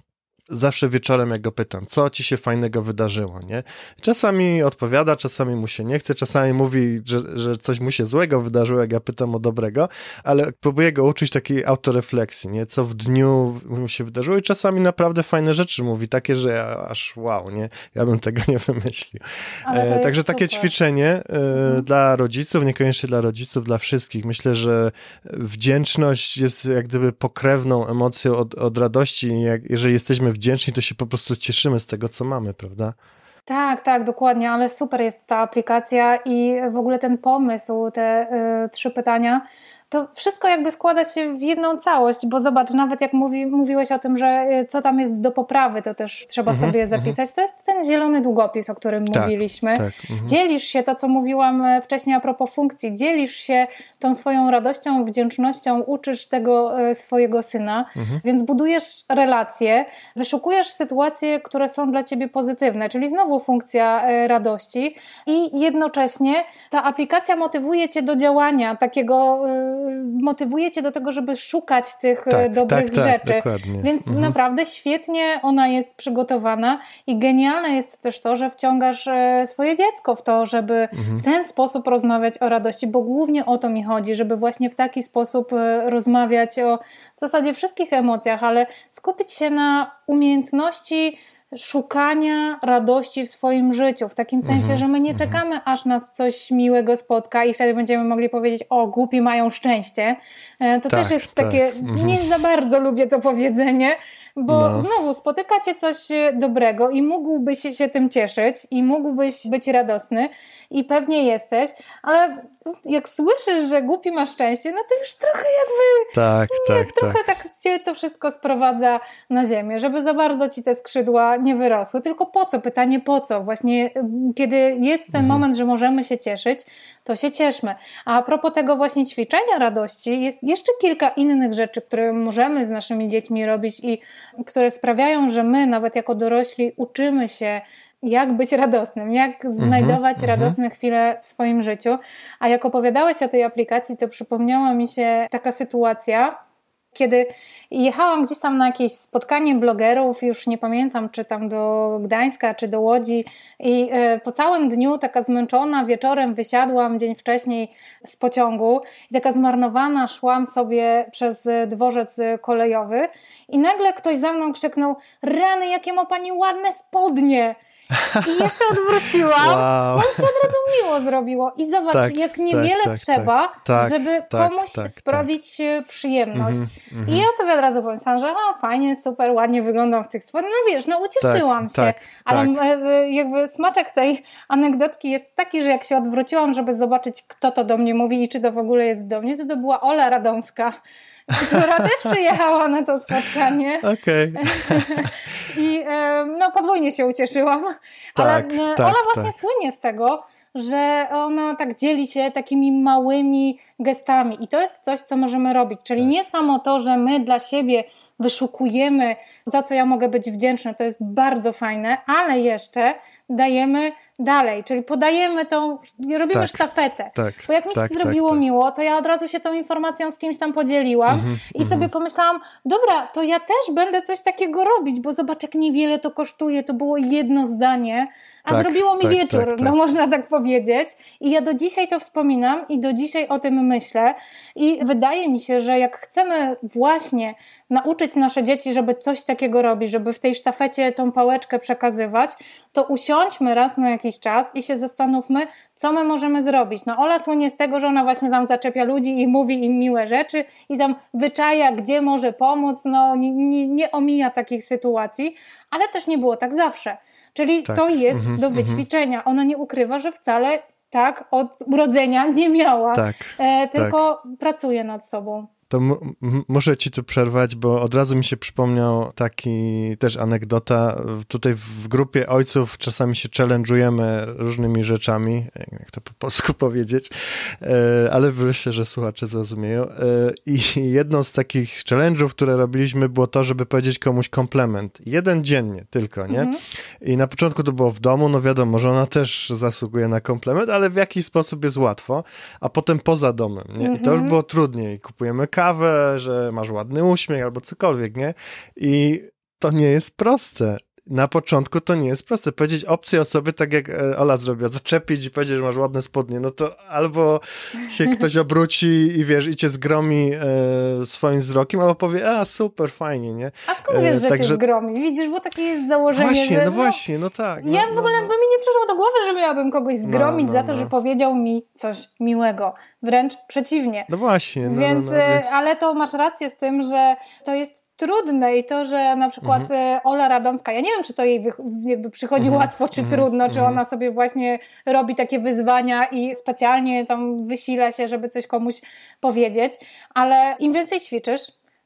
Speaker 1: zawsze wieczorem jak go pytam, co ci się fajnego wydarzyło, nie? Czasami odpowiada, czasami mu się nie chce, czasami mówi, że, że coś mu się złego wydarzyło, jak ja pytam o dobrego, ale próbuję go uczyć takiej autorefleksji, nie? Co w dniu mu się wydarzyło i czasami naprawdę fajne rzeczy mówi, takie, że ja, aż wow, nie? Ja bym tego nie wymyślił. E, także takie ćwiczenie e, mhm. dla rodziców, niekoniecznie dla rodziców, dla wszystkich. Myślę, że wdzięczność jest jak gdyby pokrewną emocją od, od radości, jak, jeżeli jesteśmy w wdzięczni, to się po prostu cieszymy z tego, co mamy, prawda?
Speaker 2: Tak, tak, dokładnie, ale super jest ta aplikacja i w ogóle ten pomysł, te y, trzy pytania to wszystko jakby składa się w jedną całość, bo zobacz, nawet jak mówi, mówiłeś o tym, że e, co tam jest do poprawy, to też trzeba mhm, sobie mhm. zapisać. To jest ten zielony długopis, o którym tak, mówiliśmy. Tak, mhm. Dzielisz się, to co mówiłam e, wcześniej a propos funkcji, dzielisz się tą swoją radością, wdzięcznością, uczysz tego e, swojego syna, mhm. więc budujesz relacje, wyszukujesz sytuacje, które są dla ciebie pozytywne, czyli znowu funkcja radości i jednocześnie ta aplikacja motywuje cię do działania takiego motywuje cię do tego, żeby szukać tych e, tak, dobrych tak, tak, rzeczy. Dokładnie. Więc mhm. naprawdę świetnie ona jest przygotowana i genialne jest też to, że wciągasz e, swoje dziecko w to, żeby mhm. w ten sposób rozmawiać o radości, bo głównie o to mi chodzi, żeby właśnie w taki sposób e, rozmawiać o w zasadzie wszystkich emocjach, ale skupić się na umiejętności szukania radości w swoim życiu, w takim sensie, mm -hmm. że my nie mhm. czekamy, aż nas coś miłego spotka i wtedy będziemy mogli powiedzieć, o, głupi mają szczęście. E, to tak, też jest tak. takie, mm -hmm. nie za bardzo lubię to powiedzenie, bo no. znowu spotykacie coś dobrego i mógłbyś się tym cieszyć i mógłbyś być radosny i pewnie jesteś, ale jak słyszysz, że głupi ma szczęście, no to już trochę jakby
Speaker 1: tak, nie, tak,
Speaker 2: trochę tak. tak cię to wszystko sprowadza na ziemię, żeby za bardzo ci te skrzydła nie wyrosły, tylko po co? Pytanie po co? Właśnie kiedy jest ten mhm. moment, że możemy się cieszyć, to się cieszmy. A, a propos tego właśnie ćwiczenia radości, jest jeszcze kilka innych rzeczy, które możemy z naszymi dziećmi robić i które sprawiają, że my, nawet jako dorośli, uczymy się jak być radosnym, jak mhm, znajdować mm -hmm, radosne mm -hmm. chwile w swoim życiu. A jak opowiadałeś o tej aplikacji, to przypomniała mi się taka sytuacja, kiedy jechałam gdzieś tam na jakieś spotkanie blogerów, już nie pamiętam, czy tam do Gdańska, czy do Łodzi, i e, po całym dniu, taka zmęczona, wieczorem wysiadłam dzień wcześniej z pociągu i taka zmarnowana szłam sobie przez dworzec kolejowy, i nagle ktoś za mną krzyknął: Rany, jakie ma pani ładne spodnie! I ja się odwróciłam,
Speaker 1: wow.
Speaker 2: bo mi się od razu miło zrobiło. I zobacz, tak, jak niewiele tak, tak, trzeba, tak, tak żeby komuś sprawić e, przyjemność. Mm -hmm, I ja sobie od razu pomyślałam, że fajnie, super, ładnie wyglądam w tych spodniach. No wiesz, no ucieszyłam się. Ale e, jakby smaczek tej anegdotki jest taki, że jak się odwróciłam, żeby zobaczyć, kto to do mnie mówi i czy to w ogóle jest do mnie, to to była Ola Radomska która też przyjechała na to spotkanie.
Speaker 1: Okej.
Speaker 2: Okay. I no, podwójnie się ucieszyłam. Tak, Ale tak, Ola właśnie tak. słynie z tego, że ona tak dzieli się takimi małymi gestami. I to jest coś, co możemy robić. Czyli tak. nie samo to, że my dla siebie wyszukujemy, za co ja mogę być wdzięczna, to jest bardzo fajne, ale jeszcze dajemy dalej, czyli podajemy tą, robimy tak, sztafetę. Tak, Bo jak mi się tak, zrobiło tak, tak, miło, to ja od razu się tą informacją z kimś tam podzieliłam mm -hmm, i mm -hmm. sobie pomyślałam, dobra, to ja też będę coś takiego robić, bo zobacz jak niewiele to kosztuje, to było jedno zdanie, a tak, zrobiło mi tak, wieczór, no można tak powiedzieć. I ja do dzisiaj to wspominam i do dzisiaj o tym myślę i wydaje mi się, że jak chcemy właśnie nauczyć nasze dzieci, żeby coś takiego robić, żeby w tej sztafecie tą pałeczkę przekazywać, to usiądźmy raz na jakiś czas i się zastanówmy, co my możemy zrobić. No Ola słynie z tego, że ona właśnie tam zaczepia ludzi i mówi im miłe rzeczy i tam wyczaja, gdzie może pomóc, no nie, nie, nie omija takich sytuacji, ale też nie było tak zawsze. Czyli tak. to jest mhm, do mhm. wyćwiczenia. Ona nie ukrywa, że wcale tak od urodzenia nie miała, tak, e, tylko tak. pracuje nad sobą.
Speaker 1: To muszę ci tu przerwać, bo od razu mi się przypomniał taki też anegdota. Tutaj w grupie ojców czasami się challenge'ujemy różnymi rzeczami, jak to po polsku powiedzieć, e, ale myślę, że słuchacze zrozumieją. E, I jedną z takich challenge'ów, które robiliśmy, było to, żeby powiedzieć komuś komplement. Jeden dziennie tylko, nie? Mhm. I na początku to było w domu, no wiadomo, że ona też zasługuje na komplement, ale w jakiś sposób jest łatwo, a potem poza domem, nie? I to już mhm. było trudniej. Kupujemy kawę, że masz ładny uśmiech albo cokolwiek, nie? I to nie jest proste na początku to nie jest proste. Powiedzieć obcej osobie, tak jak e, Ola zrobiła, zaczepić i powiedzieć, że masz ładne spodnie, no to albo się ktoś obróci i wiesz, i cię zgromi e, swoim wzrokiem, albo powie, a super, fajnie, nie?
Speaker 2: A skąd wiesz, e, że Także... cię zgromi? Widzisz, bo takie jest założenie,
Speaker 1: Właśnie,
Speaker 2: że,
Speaker 1: no, no właśnie, no tak. No,
Speaker 2: ja w ogóle no, no. by mi nie przyszło do głowy, że miałabym kogoś no, zgromić no, za to, że powiedział mi coś miłego. Wręcz przeciwnie.
Speaker 1: No właśnie.
Speaker 2: Więc, więc... Ale to masz rację z tym, że to jest trudne i to, że na przykład mhm. E, Ola Radomska, ja nie wiem, czy to jej jakby przychodzi mhm. łatwo, czy mhm. trudno, czy mhm. ona sobie właśnie robi takie wyzwania i specjalnie tam wysila się, żeby coś komuś powiedzieć, ale im więcej ćwiczysz,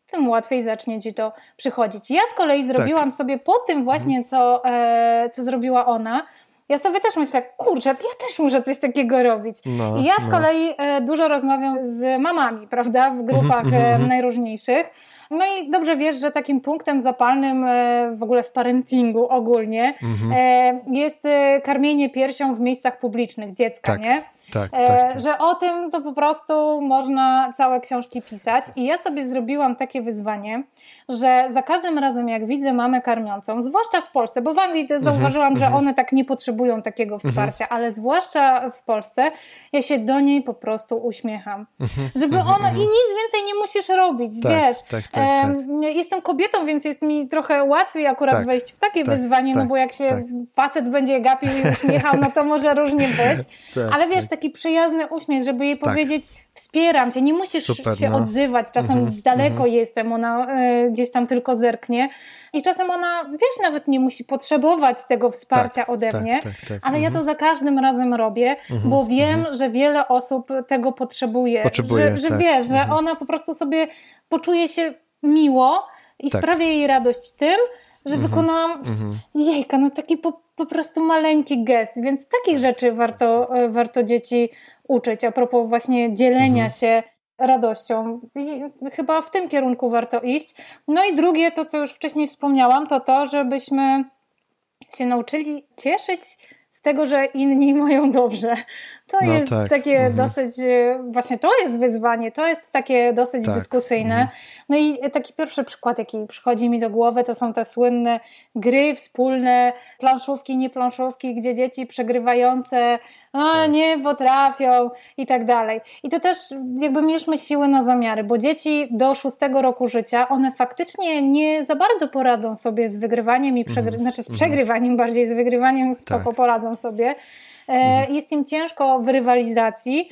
Speaker 2: tym łatwiej zacznie ci to przychodzić. Ja z kolei zrobiłam tak. sobie po tym właśnie, mhm. co, e, co zrobiła ona, ja sobie też myślę, kurczę, ja też muszę coś takiego robić. No, I ja z no. kolei e, dużo rozmawiam z mamami, prawda, w grupach e, najróżniejszych. No i dobrze wiesz, że takim punktem zapalnym e, w ogóle w parentingu ogólnie mhm. E, jest e, karmienie piersią w miejscach publicznych dziecka, tak. nie? Tak, tak, tak, Że o tym to po prostu można całe książki pisać. I ja sobie zrobiłam takie wyzwanie, że za każdym razem, jak widzę mamę karmiącą, zwłaszcza w Polsce, bo w Anglii mhm, zauważyłam, że mhm. one tak nie potrzebują takiego mhm. wsparcia, ale zwłaszcza w Polsce, ja się do niej po prostu uśmiecham. Żeby ona i nic więcej nie musisz robić, tak, wiesz. Tak, tak, tak, Jestem kobietą, więc jest mi trochę łatwiej akurat tak, wejść w takie tak, wyzwanie, no bo jak się facet będzie gapił i uśmiechał, no to może różnie być. ale wiesz, taki przyjazny uśmiech, żeby jej powiedzieć wspieram cię, nie musisz Super, się no. odzywać, czasem mm -hmm, daleko mm -hmm. jestem, ona y, gdzieś tam tylko zerknie i czasem ona, wiesz, nawet nie musi potrzebować tego wsparcia tak, ode tak, mnie, tak, tak, ale ja to mhm. za każdym razem robię, mhm, bo wiem, mhm. że wiele osób tego potrzebuje, potrzebuje że, że tak. wiesz, że ona po prostu sobie poczuje się miło i sprawia jej radość tym, że wykonałam, jejka, no taki po, po prostu maleńki gest, więc takich rzeczy warto, e, warto dzieci uczyć, a propos właśnie dzielenia mhm. się radością. I chyba w tym kierunku warto iść. No i drugie, to co już wcześniej wspomniałam, to to, żebyśmy się nauczyli cieszyć z tego, że inni mają dobrze. To no jest tak. takie mhm. dosyć, e, właśnie to jest wyzwanie, to jest takie dosyć tak. dyskusyjne. Mhm. No i taki pierwszy przykład, jaki przychodzi mi do głowy, to są te słynne gry wspólne, planszówki, nie planszówki, gdzie dzieci przegrywające a tak. nie potrafią i tak dalej. I to też jakby mierzmy siły na zamiary, bo dzieci do szóstego roku życia, one faktycznie nie za bardzo poradzą sobie z wygrywaniem i przegry- mm. znaczy z przegrywaniem mm. bardziej, z wygrywaniem tak. poradzą sobie. Mm. Jest im ciężko w rywalizacji,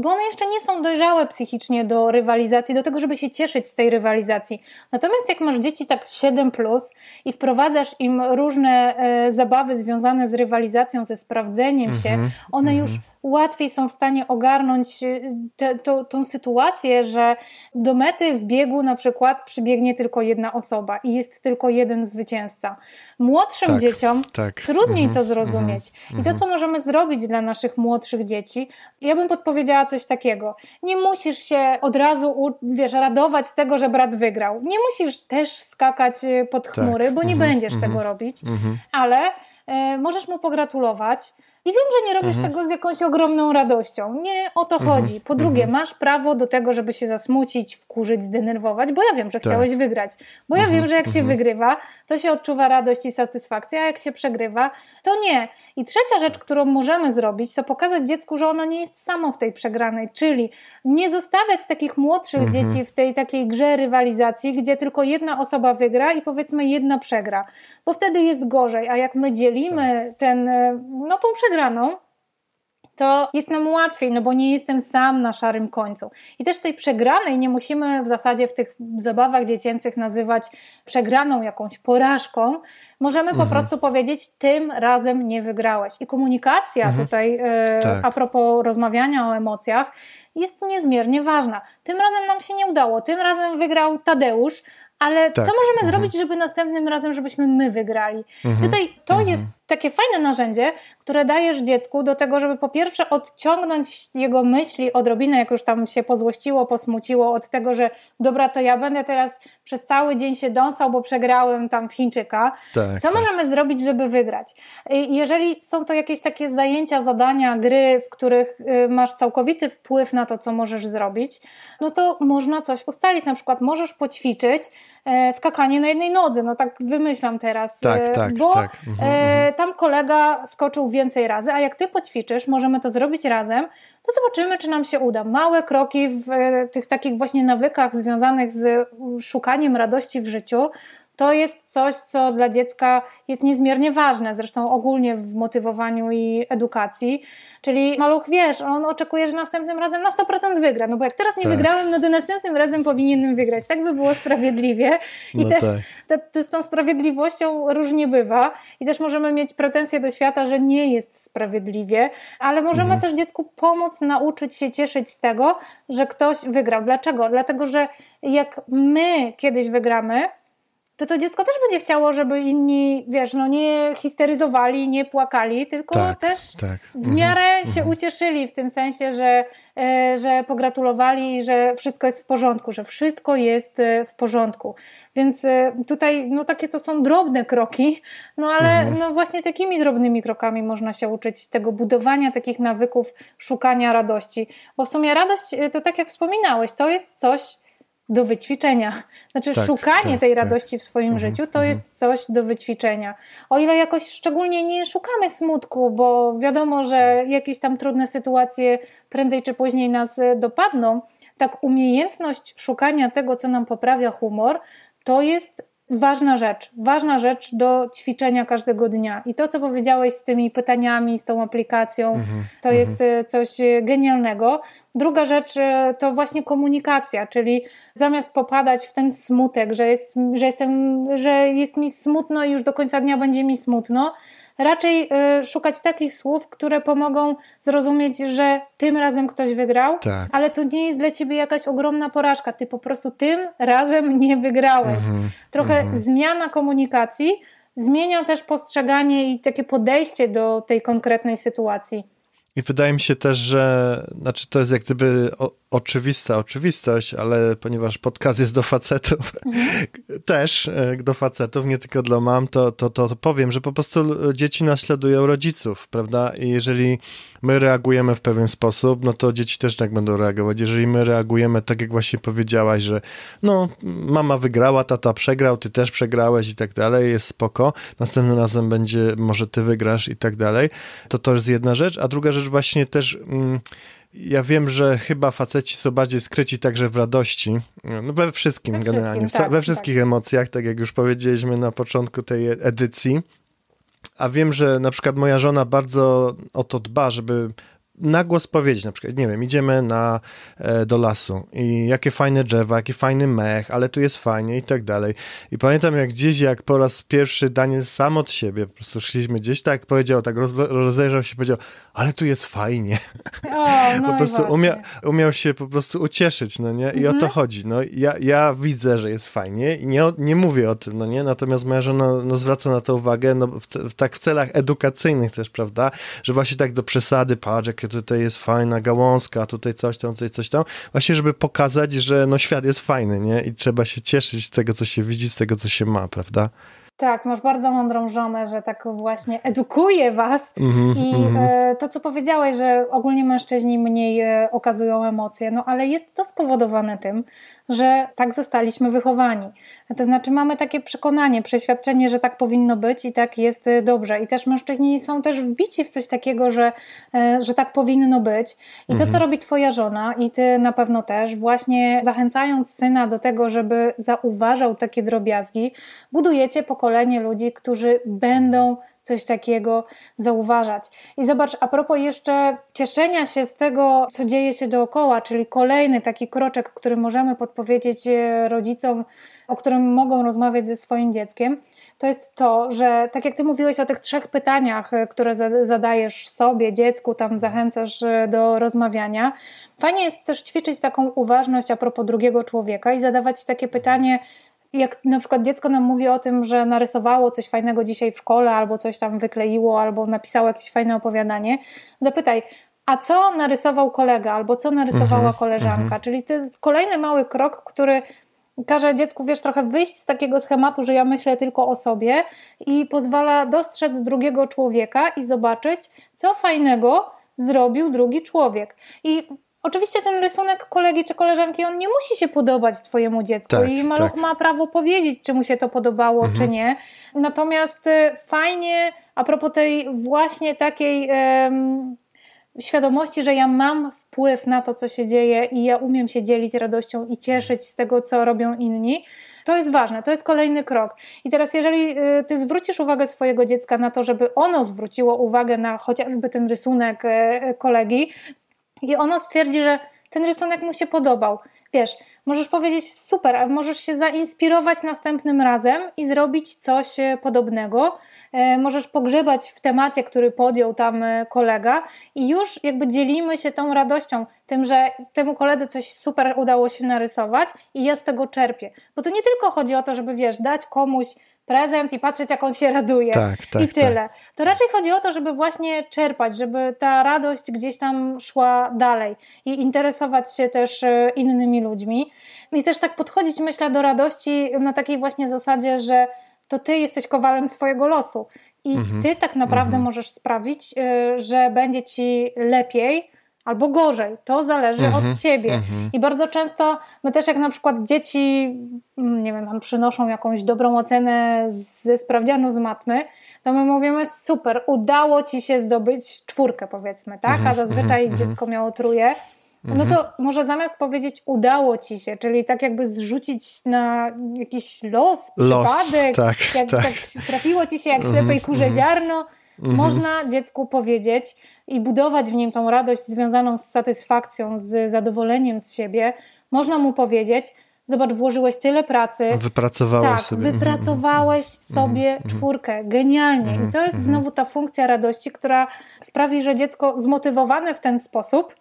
Speaker 2: bo one jeszcze nie są dojrzałe psychicznie do rywalizacji, do tego, żeby się cieszyć z tej rywalizacji. Natomiast jak masz dzieci tak 7 plus i wprowadzasz im różne e, zabawy związane z rywalizacją, ze sprawdzeniem mm -hmm, się, one mm -hmm. już łatwiej są w stanie ogarnąć y, te, to, tą sytuację, że do mety w biegu na przykład przybiegnie tylko jedna osoba i jest tylko jeden zwycięzca. Młodszym tak, dzieciom tak. trudniej to zrozumieć. Mm -hmm, I to, mhm. co możemy zrobić dla naszych młodszych dzieci, ja bym podpowiedziała coś takiego. Nie musisz się od razu, wiesz, radować z tego, że brat wygrał. Nie musisz też skakać y, pod tak. chmury, tak. bo nie będziesz tego mhm. robić, mhm. ale y, możesz mu pogratulować i wiem, że nie robisz mhm. tego z jakąś ogromną radością. Nie o to mhm. chodzi. Po drugie, mhm. masz prawo do tego, żeby się zasmucić, wkurzyć, zdenerwować, bo ja wiem, że tak. chciałeś wygrać. Bo ja mhm. wiem, że jak się mhm. wygrywa, to się odczuwa radość i satysfakcja, a jak się przegrywa, to nie. I trzecia rzecz, którą możemy zrobić, to pokazać dziecku, że ono nie jest samo w tej przegranej, czyli nie zostawiać takich młodszych mhm. dzieci w tej takiej grze rywalizacji, gdzie tylko jedna osoba wygra i powiedzmy jedna przegra, bo wtedy jest gorzej, a jak my dzielimy tak. ten, no tą przegraną, to jest nam łatwiej, no bo nie jestem sam na szarym końcu. I też tej przegranej nie musimy w zasadzie w tych zabawach dziecięcych nazywać przegraną jakąś porażką. Możemy mhm. po prostu powiedzieć, tym razem nie wygrałeś. I komunikacja mhm. tutaj, e, tak. a propos rozmawiania o emocjach, jest niezmiernie ważna. Tym razem nam się nie udało, tym razem wygrał Tadeusz, ale tak. co możemy mhm. zrobić, żeby następnym razem, żebyśmy my wygrali? Mhm. Tutaj to mhm. jest takie fajne narzędzie, które dajesz dziecku do tego, żeby po pierwsze odciągnąć jego myśli odrobinę, jak już tam się pozłościło, posmuciło od tego, że dobra, to ja będę teraz przez cały dzień się dąsał, bo przegrałem tam w Chińczyka. Tak, Co tak. możemy zrobić, żeby wygrać? Jeżeli są to jakieś takie zajęcia, zadania, gry, w których y, masz całkowity wpływ na to, co możesz zrobić, no to można coś ustalić. Na przykład możesz poćwiczyć e, skakanie na jednej nodze. No tak wymyślam teraz.
Speaker 1: Tak, e, tak,
Speaker 2: bo
Speaker 1: tak.
Speaker 2: Mhm, e, mhm tam kolega skoczył więcej razy, a jak ty poćwiczysz, możemy to zrobić razem, to zobaczymy, czy nam się uda. Małe kroki w e, tych takich właśnie nawykach związanych z szukaniem radości w życiu to jest coś, co dla dziecka jest niezmiernie ważne, zresztą ogólnie w motywowaniu i edukacji. Czyli maluch, wiesz, on oczekuje, że następnym razem na 100% wygra. No bo jak teraz nie tak. wygrałem, no to następnym razem powinienem wygrać. Tak by było sprawiedliwie. I no też tak. z tą sprawiedliwością różnie bywa. I też możemy mieć pretensje do świata, że nie jest sprawiedliwie, ale możemy mhm. też dziecku pomóc nauczyć się cieszyć z tego, że ktoś wygrał. Dlaczego? Dlatego, że jak my kiedyś wygramy, to to dziecko też będzie chciało, żeby inni, wiesz, no nie histeryzowali, nie płakali, tylko tak, też tak. w mhm, miarę mhm. się ucieszyli w tym sensie, że, e, że pogratulowali że wszystko jest w porządku, że wszystko jest e, w porządku. Więc e, tutaj, no takie to są drobne kroki, no ale mhm. no właśnie takimi drobnymi krokami można się uczyć tego budowania takich nawyków, szukania radości. Bo w sumie radość, to tak jak wspominałeś, to jest coś, do wyćwiczenia. Znaczy, tak, szukanie tak, tej tak. radości w swoim mhm, życiu to mhm. jest coś do wyćwiczenia. O ile jakoś szczególnie nie szukamy smutku, bo wiadomo, że jakieś tam trudne sytuacje prędzej czy później nas e, dopadną, tak umiejętność szukania tego, co nam poprawia humor, to jest ważna rzecz, ważna rzecz do ćwiczenia każdego dnia. I to, co powiedziałeś z tymi pytaniami, z tą aplikacją, -hmm, to -hmm. jest e, coś e, genialnego. Druga rzecz e, to właśnie komunikacja, czyli zamiast popadać w ten smutek, że jest, że jestem, że jest mi smutno i już do końca dnia będzie mi smutno, raczej y, szukać takich słów, które pomogą zrozumieć, że tym razem ktoś wygrał, tak. ale to nie jest dla ciebie jakaś ogromna porażka. Ty po prostu tym razem nie wygrałeś. -hmm, Trochę -hmm. zmiana komunikacji zmienia też postrzeganie i takie podejście do tej konkretnej sytuacji.
Speaker 1: I wydaje mi się też, że znaczy to jest jak gdyby oczywista oczywistość, ale ponieważ podcast jest do facetów, mhm. też e, do facetów, nie tylko dla mam, to, to, to powiem, że po prostu dzieci naśladują rodziców, prawda? I jeżeli my reagujemy w pewien sposób, no to dzieci też tak będą reagować. Jeżeli my reagujemy tak, jak właśnie powiedziałaś, że no, mama wygrała, tata przegrał, ty też przegrałeś i tak dalej, jest spoko, następnym razem będzie, może ty wygrasz i tak dalej, to to jest jedna rzecz, a druga rzecz właśnie też... Mm, ja wiem, że chyba faceci są bardziej skryci także w radości. No we wszystkim we generalnie, wszystkim, tak, we wszystkich tak. emocjach, tak jak już powiedzieliśmy na początku tej edycji. A wiem, że na przykład moja żona bardzo o to dba, żeby na głos powiedzieć, na przykład, nie wiem, idziemy na, e, do lasu i jakie fajne drzewa, jaki fajny mech, ale tu jest fajnie i tak dalej. I pamiętam jak gdzieś, jak po raz pierwszy Daniel sam od siebie, po prostu szliśmy gdzieś, tak powiedział, tak roz, rozejrzał się, powiedział, ale tu jest fajnie.
Speaker 2: O, no
Speaker 1: po prostu umia, umiał się po prostu ucieszyć, no nie? I mhm. o to mhm. chodzi. No ja, ja widzę, że jest fajnie i nie, nie mówię o tym, no nie? Natomiast moja żona no, zwraca na to uwagę, no w, w, tak w celach edukacyjnych też, prawda? Że właśnie tak do przesady, patrz, jak tutaj jest fajna gałązka, tutaj coś tam, tutaj coś tam. Właśnie, żeby pokazać, że no świat jest fajny, nie? I trzeba się cieszyć z tego, co się widzi, z tego, co się ma, prawda?
Speaker 2: Tak, masz bardzo mądrą żonę, że tak właśnie edukuje was. Mm I mm -hmm. to, co powiedziałeś, że ogólnie mężczyźni mniej e, okazują emocje, no ale jest to spowodowane tym, że tak zostaliśmy wychowani. To znaczy mamy takie przekonanie, przeświadczenie, że tak powinno być i tak jest y, dobrze. I też mężczyźni są też wbici w coś takiego, że, e, że tak powinno być. I to, co mhm. robi twoja żona i ty na pewno też, właśnie zachęcając syna do tego, żeby zauważał takie drobiazgi, budujecie pokolenie ludzi, którzy będą coś takiego zauważać. I zobacz, a propos jeszcze cieszenia się z tego, co dzieje się dookoła, czyli kolejny taki kroczek, który możemy podpowiedzieć e, rodzicom, o którym mogą rozmawiać ze swoim dzieckiem, to jest to, że tak jak ty mówiłeś o tych trzech pytaniach, e, które zadajesz sobie, dziecku, tam zachęcasz e, do rozmawiania, fajnie jest też ćwiczyć taką uważność a propos drugiego człowieka i zadawać takie pytanie, jak na przykład dziecko nam mówi o tym, że narysowało coś fajnego dzisiaj w szkole, albo coś tam wykleiło, albo napisało jakieś fajne opowiadanie, zapytaj, a co narysował kolega, albo co narysowała mhm, koleżanka. Mhm. Czyli to jest kolejny mały krok, który każe dziecku, wiesz, trochę wyjść z takiego schematu, że ja myślę tylko o sobie i pozwala dostrzec drugiego człowieka i zobaczyć, co fajnego zrobił drugi człowiek. I Oczywiście ten rysunek kolegi czy koleżanki, on nie musi się podobać twojemu dziecku tak, i maluch tak. ma prawo powiedzieć, czy mu się to podobało, mhm. czy nie. Natomiast y, fajnie, a propos tej właśnie takiej um, świadomości, że ja mam wpływ na to, co się dzieje i ja umiem się dzielić radością i cieszyć z tego, co robią inni, to jest ważne, to jest kolejny krok. I teraz, jeżeli y, ty zwrócisz uwagę swojego dziecka na to, żeby ono zwróciło uwagę na chociażby ten rysunek y, kolegi, i ono stwierdzi, że ten rysunek mu się podobał. Wiesz, możesz powiedzieć super, a możesz się zainspirować następnym razem i zrobić coś e, podobnego. E, możesz pogrzebać w temacie, który podjął tam e, kolega i już jakby dzielimy się tą radością, tym, że temu koledze coś super udało się narysować i ja z tego czerpię. Bo to nie tylko chodzi o to, żeby wiesz, dać komuś prezent i patrzeć, jak on się raduje. Tak, tak, I tyle. Tak. To raczej chodzi o to, żeby właśnie czerpać, żeby ta radość gdzieś tam szła dalej i interesować się też e, innymi ludźmi. I też tak podchodzić, myślę, do radości na takiej właśnie zasadzie, że to ty jesteś kowalem swojego losu. I mhm. ty tak naprawdę mhm. możesz sprawić, e, że będzie ci lepiej, albo gorzej. To zależy -hmm, od ciebie. -hmm. I bardzo często my też jak na przykład dzieci, mm, nie wiem, nam przynoszą jakąś dobrą ocenę ze sprawdzianu z matmy, to my mówimy super, udało ci się zdobyć czwórkę powiedzmy, tak? A zazwyczaj mhm, dziecko miało truje. No to może zamiast powiedzieć udało ci się, czyli tak jakby zrzucić na jakiś los, los przypadek, tak, jak tak. tak trafiło ci się jak ślepej kurze ziarno, można dziecku powiedzieć, i budować w nim tą radość związaną z satysfakcją, z zadowoleniem z siebie, można mu powiedzieć, Zobacz, włożyłeś tyle pracy.
Speaker 1: Wypracowałeś
Speaker 2: tak,
Speaker 1: sobie.
Speaker 2: Wypracowałeś mhm. sobie mhm. czwórkę. Genialnie. I to jest mhm. znowu ta funkcja radości, która sprawi, że dziecko zmotywowane w ten sposób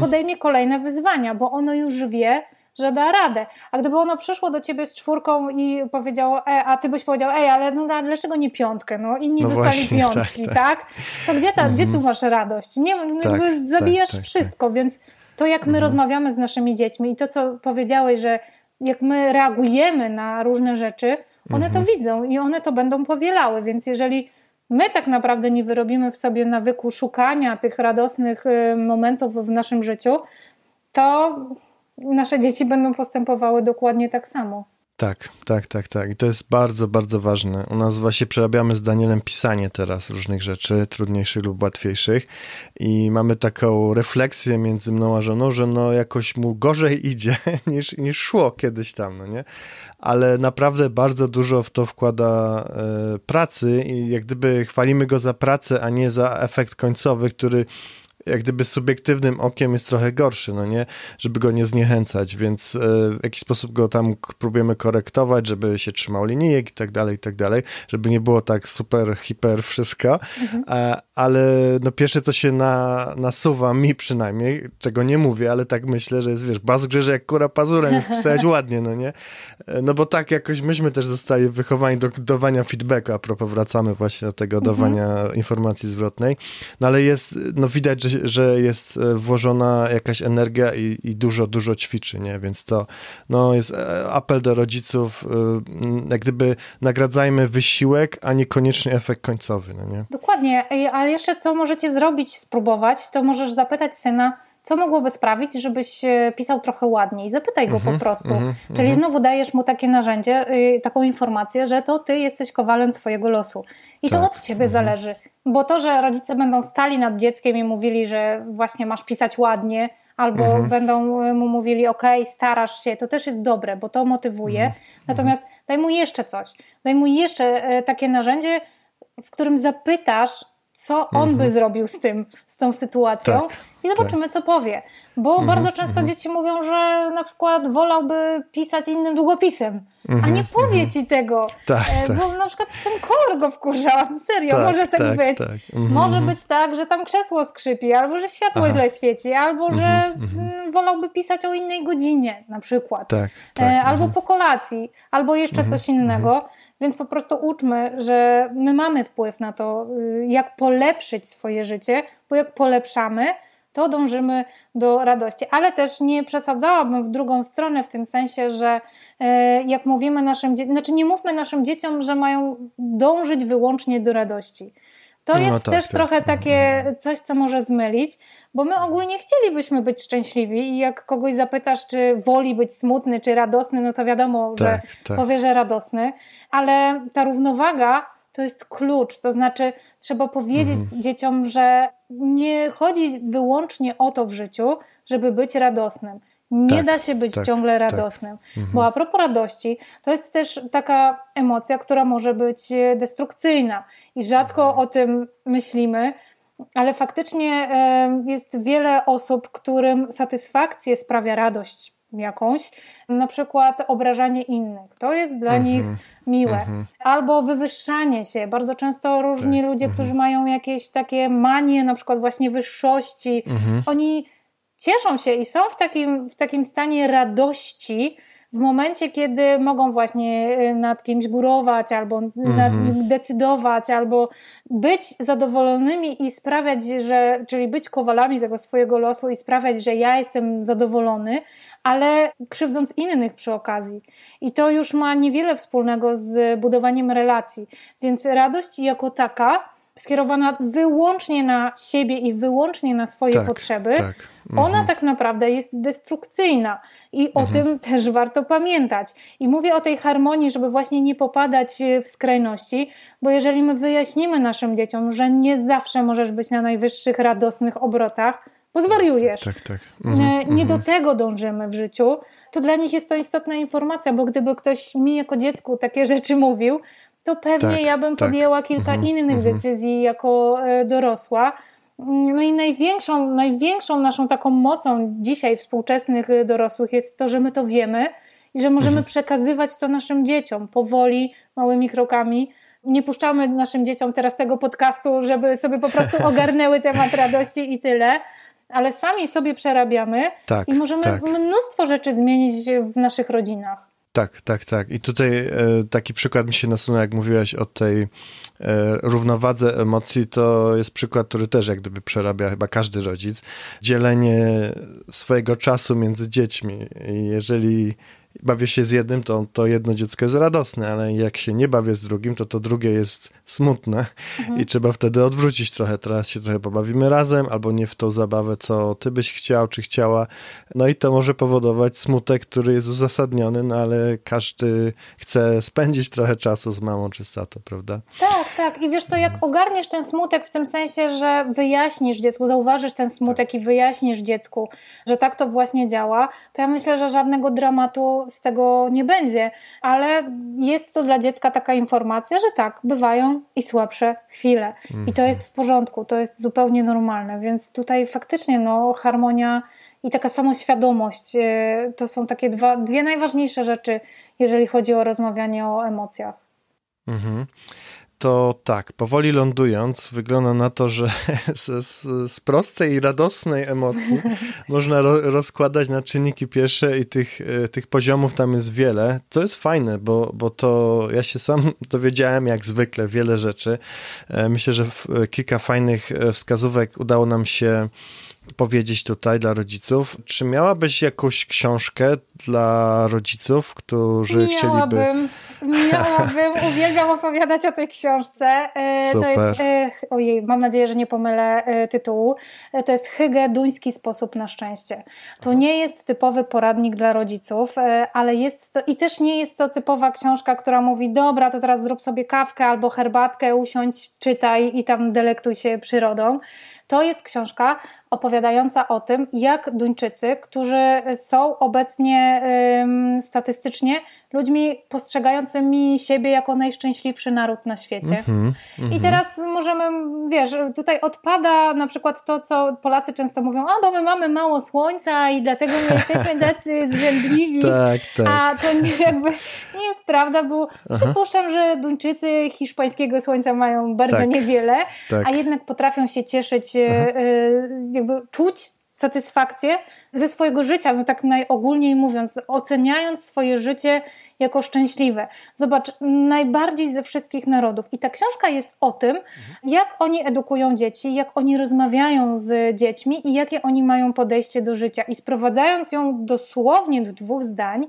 Speaker 2: podejmie kolejne wyzwania, bo ono już wie, że da radę. A gdyby ono przyszło do ciebie z czwórką i powiedziało, e, a ty byś powiedział, ej, ale no, dlaczego nie piątkę? No inni no dostali właśnie, piątki, tak, tak. tak? To gdzie, ta, gdzie tu mhm. masz radość? Nie, tak, zabijasz tak, tak, wszystko, więc To, jak my mhm. rozmawiamy z naszymi dziećmi i to, co powiedziałeś, że jak my reagujemy na różne rzeczy, one mhm. to widzą i one to będą powielały. Więc jeżeli my tak naprawdę nie wyrobimy w sobie nawyku szukania tych radosnych y, momentów w naszym życiu, to nasze dzieci będą postępowały dokładnie tak samo.
Speaker 1: Tak, tak, tak, tak. I to jest bardzo, bardzo ważne. U nas właśnie przerabiamy z Danielem pisanie teraz różnych rzeczy, trudniejszych lub łatwiejszych. I mamy taką refleksję między mną a żoną, że no jakoś mu gorzej idzie niż, niż szło kiedyś tam, no nie? Ale naprawdę bardzo dużo w to wkłada e, pracy i jak gdyby chwalimy go za pracę, a nie za efekt końcowy, który jak gdyby subiektywnym okiem jest trochę gorszy, no nie? Żeby go nie zniechęcać, więc e, w jakiś sposób go tam próbujemy korektować, żeby się trzymał linijek i tak dalej, i tak dalej, żeby nie było tak super, hiper wszystko, mhm. Ale no pierwsze, co się na, nasuwa mi przynajmniej, czego nie mówię, ale tak myślę, że jest, wiesz, baz grzeże jak kura pazurem, już pisałeś ładnie, no nie? E, no bo tak jakoś myśmy też zostali wychowani do dawania feedbacku, a propos wracamy właśnie do tego mhm. dawania informacji zwrotnej, no ale jest, no widać, że że jest e, włożona jakaś energia i, i, dużo, dużo ćwiczy, nie? Więc to no, jest e, apel do rodziców, jak gdyby nagradzajmy wysiłek, a niekoniecznie efekt końcowy, no nie?
Speaker 2: Dokładnie, ale jeszcze co możecie zrobić, spróbować, to możesz zapytać syna, co mogłoby sprawić, żebyś pisał trochę ładniej. Zapytaj go po prostu. Mm -hmm, Czyli -hmm. znowu dajesz mu takie narzędzie, y, taką informację, że to ty jesteś kowalem swojego losu. I tak. to od ciebie mhm. zależy. Bo to, że rodzice będą stali nad dzieckiem i mówili, że właśnie masz pisać ładnie, albo mhm. będą mu mówili, ok, starasz się, to też jest dobre, bo to motywuje. Mhm. Natomiast daj mu jeszcze coś. Daj mu jeszcze e, takie narzędzie, w którym zapytasz, co on mhm. by zrobił z tym, z tą sytuacją tak, i zobaczymy, tak. co powie. Bo mhm. bardzo często mhm. dzieci mówią, że na przykład wolałby pisać innym długopisem, a nie mhm, powie mhm. ci tego, tak, e, bo tak. na przykład ten kolor go wkurza, serio, tak, może tak, tak być. Mhm, może być tak, że tam krzesło skrzypi, albo że światło Aha. źle świeci, albo że mm, wolałby pisać o innej godzinie na przykład, e, albo po kolacji, albo jeszcze coś innego. Więc po prostu uczmy, że my mamy wpływ na to, y, jak polepszyć swoje życie, bo jak polepszamy, to dążymy do radości. Ale też nie przesadzałabym w drugą stronę, w tym sensie, że e, jak mówimy naszym dzieciom, znaczy nie mówmy naszym dzieciom, że mają dążyć wyłącznie do radości. To no jest no tak, też tak. trochę takie coś, co może zmylić, bo my ogólnie chcielibyśmy być szczęśliwi i jak kogoś zapytasz, czy woli być smutny, czy radosny, no to wiadomo, tak, że tak. powie, że radosny, ale ta równowaga to jest klucz, to znaczy trzeba powiedzieć mhm. dzieciom, że nie chodzi wyłącznie o to w życiu, żeby być radosnym. Nie tak, da się być tak, ciągle tak. radosnym. Tak. Bo a propos radości, to jest też taka emocja, która może być destrukcyjna i rzadko mhm. o tym myślimy, ale faktycznie jest wiele osób, którym satysfakcję sprawia radość jakąś, na przykład obrażanie innych. To jest dla mm -hmm. nich miłe. Mm -hmm. Albo wywyższanie się. Bardzo często różni tak. ludzie, mm -hmm. którzy mają jakieś takie manie, na przykład właśnie wyższości, mhm. oni cieszą się i są w takim, w takim stanie radości, w momencie, kiedy mogą właśnie y, nad kimś górować, albo mhm. decydować, albo być zadowolonymi i sprawiać, że, czyli być kowalami tego swojego losu i sprawiać, że ja jestem zadowolony, ale krzywdząc innych przy okazji. I to już ma niewiele wspólnego z budowaniem relacji. Więc radość jako taka skierowana wyłącznie na siebie i wyłącznie na swoje tak, potrzeby, tak. Mhm. ona tak naprawdę jest destrukcyjna i o mhm. tym też warto pamiętać. I mówię o tej harmonii, żeby właśnie nie popadać w skrajności, bo jeżeli my wyjaśnimy naszym dzieciom, że nie zawsze możesz być na najwyższych radosnych obrotach, bo zwariujesz. Tak, tak. Mhm, nie do tego dążymy w życiu, to dla nich jest to istotna informacja, bo gdyby ktoś mi jako dziecku takie rzeczy mówił, to pewnie tak, ja bym tak. podjęła kilka mhm, innych mhm. decyzji jako e, dorosła. No i największą, największą naszą taką mocą dzisiaj współczesnych e, dorosłych jest to, że my to wiemy i że możemy mhm. przekazywać to naszym dzieciom powoli, małymi krokami. Nie puszczamy naszym dzieciom teraz tego podcastu, żeby sobie po prostu ogarnęły temat radości i tyle, ale sami sobie przerabiamy tak, i możemy tak. mnóstwo rzeczy zmienić w naszych rodzinach.
Speaker 1: Tak, tak, tak. I tutaj e, taki przykład mi się nasunął, jak mówiłaś o tej e, równowadze emocji, to jest przykład, który też jak gdyby przerabia chyba każdy rodzic. Dzielenie swojego czasu między dziećmi. I jeżeli bawię się z jednym, to to jedno dziecko jest radosne, ale jak się nie bawię z drugim, to to drugie jest smutne mhm. i trzeba wtedy odwrócić trochę. Teraz się trochę pobawimy razem, albo nie w tą zabawę, co ty byś chciał, czy chciała. No i to może powodować smutek, który jest uzasadniony, no ale każdy chce spędzić trochę czasu z mamą czy z tatą, prawda?
Speaker 2: Tak, tak. I wiesz co, jak ogarniesz ten smutek w tym sensie, że wyjaśnisz dziecku, zauważysz ten smutek tak. i wyjaśnisz dziecku, że tak to właśnie działa, to ja myślę, że żadnego dramatu z tego nie będzie, ale jest to dla dziecka taka informacja, że tak, bywają i słabsze chwile. I to jest w porządku, to jest zupełnie normalne, więc tutaj faktycznie no, harmonia i taka samoświadomość e, to są takie dwa, dwie najważniejsze rzeczy, jeżeli chodzi o rozmawianie o emocjach. Mhm
Speaker 1: to tak, powoli lądując, wygląda na to, że z, z, prostej i radosnej emocji można ro, rozkładać na czynniki pierwsze i tych, e, tych poziomów tam jest wiele, co jest fajne, bo, bo to ja się sam dowiedziałem jak zwykle wiele rzeczy. E, myślę, że kilka fajnych e, wskazówek udało nam się powiedzieć tutaj dla rodziców. Czy miałabyś jakąś książkę dla rodziców, którzy
Speaker 2: Miałabym.
Speaker 1: chcieliby
Speaker 2: Miałabym, uwielbiam opowiadać o tej książce. Super. To jest, e, ojej, mam nadzieję, że nie pomylę e, tytułu. E, to jest Hygge Duński Sposób na Szczęście. To nie jest typowy poradnik dla rodziców, ale jest to, i też nie jest to typowa książka, która mówi, dobra, to teraz zrób sobie kawkę albo herbatkę, usiądź, czytaj i tam delektuj się przyrodą. To jest książka opowiadająca o tym, jak Duńczycy, którzy są obecnie statystycznie ludźmi postrzegającymi siebie jako najszczęśliwszy naród na świecie. Mm -hmm, I teraz możemy, wiesz, tutaj odpada na przykład to, co Polacy często mówią, a bo my mamy mało słońca i dlatego my jesteśmy tacy zrzędliwi.
Speaker 1: tak, tak.
Speaker 2: A to nie, jakby nie jest prawda, bo Aha. przypuszczam, że Duńczycy hiszpańskiego słońca mają bardzo tak, niewiele, tak. a jednak potrafią się cieszyć, jakby czuć satysfakcję ze swojego życia, no tak najogólniej mówiąc, oceniając swoje życie jako szczęśliwe. Zobacz, najbardziej ze wszystkich narodów. I ta książka jest o tym, jak oni edukują dzieci, jak oni rozmawiają z dziećmi i jakie oni mają podejście do życia. I sprowadzając ją dosłownie do dwóch zdań,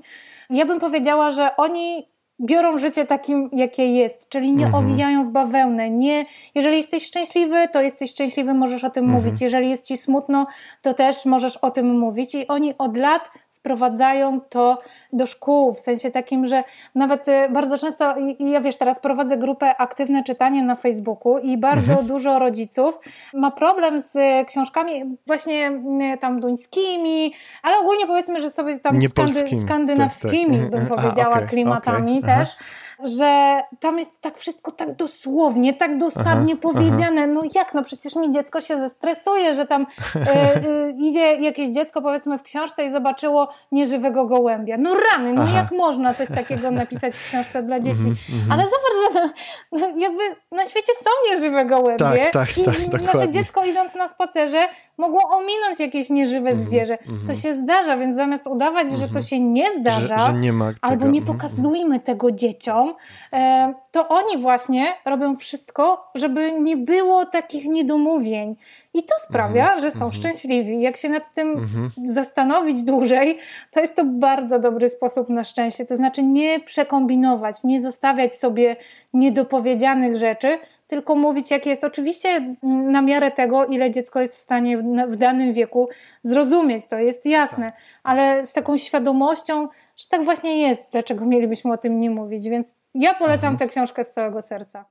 Speaker 2: ja bym powiedziała, że oni biorą życie takim, jakie jest, czyli nie mhm. owijają w bawełnę. Nie, jeżeli jesteś szczęśliwy, to jesteś szczęśliwy, możesz o tym mhm. mówić. Jeżeli jest ci smutno, to też możesz o tym mówić. I oni od lat wprowadzają to do szkół, w sensie takim, że nawet y, bardzo często, ja wiesz, teraz prowadzę grupę Aktywne Czytanie na Facebooku i bardzo mhm. dużo rodziców ma problem z książkami właśnie y, tam duńskimi, ale ogólnie powiedzmy, że sobie tam skandy, skandynawskimi, tak, tak. bym powiedziała, A, okay, klimatami okay. też. Aha że tam jest tak wszystko tak dosłownie, tak dosadnie aha, powiedziane. Aha. No jak, no przecież mi dziecko się zestresuje, że tam e, e, idzie jakieś dziecko powiedzmy w książce i zobaczyło nieżywego gołębia. No rany, no aha. jak można coś takiego napisać w książce dla dzieci? Mm -hmm. Ale zobacz, że no, jakby na świecie są nieżywe gołębie
Speaker 1: tak, tak,
Speaker 2: i
Speaker 1: tak,
Speaker 2: nasze dziecko idąc na spacerze mogło ominąć jakieś nieżywe mm -hmm, zwierzę. To się zdarza, więc zamiast udawać, że to mhm. się nie zdarza,
Speaker 1: że, że nie
Speaker 2: albo nie mhm. pokazujmy tego dzieciom, E, to oni właśnie robią wszystko, żeby nie było takich niedomówień. I to sprawia, mm -hmm. że są mm -hmm. szczęśliwi. Jak się nad tym mm -hmm. zastanowić dłużej, to jest to bardzo dobry sposób na szczęście. To znaczy nie przekombinować, nie zostawiać sobie niedopowiedzianych rzeczy, tylko mówić, jak jest. Oczywiście na miarę tego, ile dziecko jest w stanie w, w danym wieku zrozumieć, to jest jasne, tak. ale z taką świadomością, że tak właśnie jest, dlaczego mielibyśmy o tym nie mówić. Więc ja polecam mhm. tę książkę z całego serca.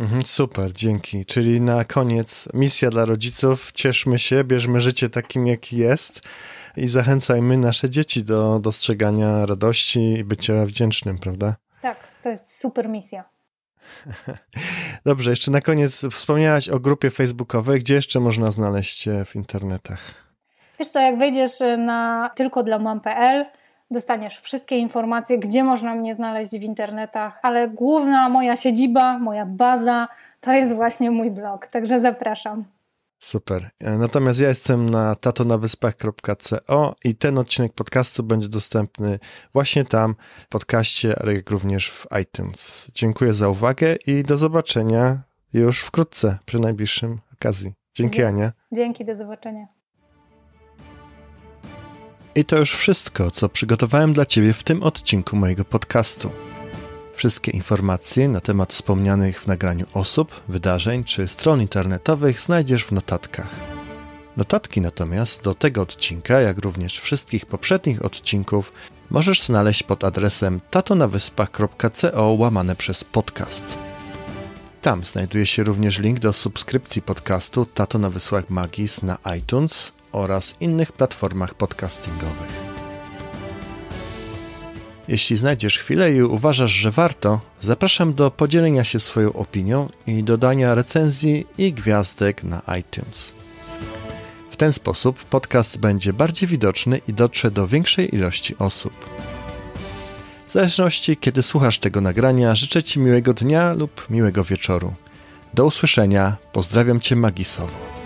Speaker 1: Mhm, super, dzięki. Czyli na koniec misja dla rodziców. Cieszmy się, bierzmy życie takim, jaki jest i zachęcajmy nasze dzieci do dostrzegania radości i bycia wdzięcznym, prawda?
Speaker 2: Tak, to jest super misja.
Speaker 1: Dobrze, jeszcze na koniec wspomniałaś o grupie facebookowej. Gdzie jeszcze można znaleźć Cię w internetach?
Speaker 2: Wiesz co, jak wejdziesz na tylko dla mam.pl, dostaniesz wszystkie informacje, gdzie można mnie znaleźć w internetach, ale główna moja siedziba, moja baza to jest właśnie mój blog, także zapraszam.
Speaker 1: Super. Natomiast ja jestem na tatonawyspach.co i ten odcinek podcastu będzie dostępny właśnie tam w podcaście, jak również w iTunes. Dziękuję za uwagę i do zobaczenia już wkrótce przy najbliższym okazji. Dzięki Ania.
Speaker 2: Dzięki, do zobaczenia.
Speaker 1: I to już wszystko, co przygotowałem dla Ciebie w tym odcinku mojego podcastu. Wszystkie informacje na temat wspomnianych w nagraniu osób, wydarzeń czy stron internetowych znajdziesz w notatkach. Notatki natomiast do tego odcinka, jak również wszystkich poprzednich odcinków, możesz znaleźć pod adresem tatonawyspach.co łamane przez podcast. Tam znajduje się również link do subskrypcji podcastu Tato na Wysłach Magis na iTunes oraz innych platformach podcastingowych. Jeśli znajdziesz chwilę i uważasz, że warto, zapraszam do podzielenia się swoją opinią i dodania recenzji i gwiazdek na iTunes. W ten sposób podcast będzie bardziej widoczny i dotrze do większej ilości osób. W zależności kiedy słuchasz tego nagrania, życzę Ci miłego dnia lub miłego wieczoru. Do usłyszenia, pozdrawiam Cię magisowo.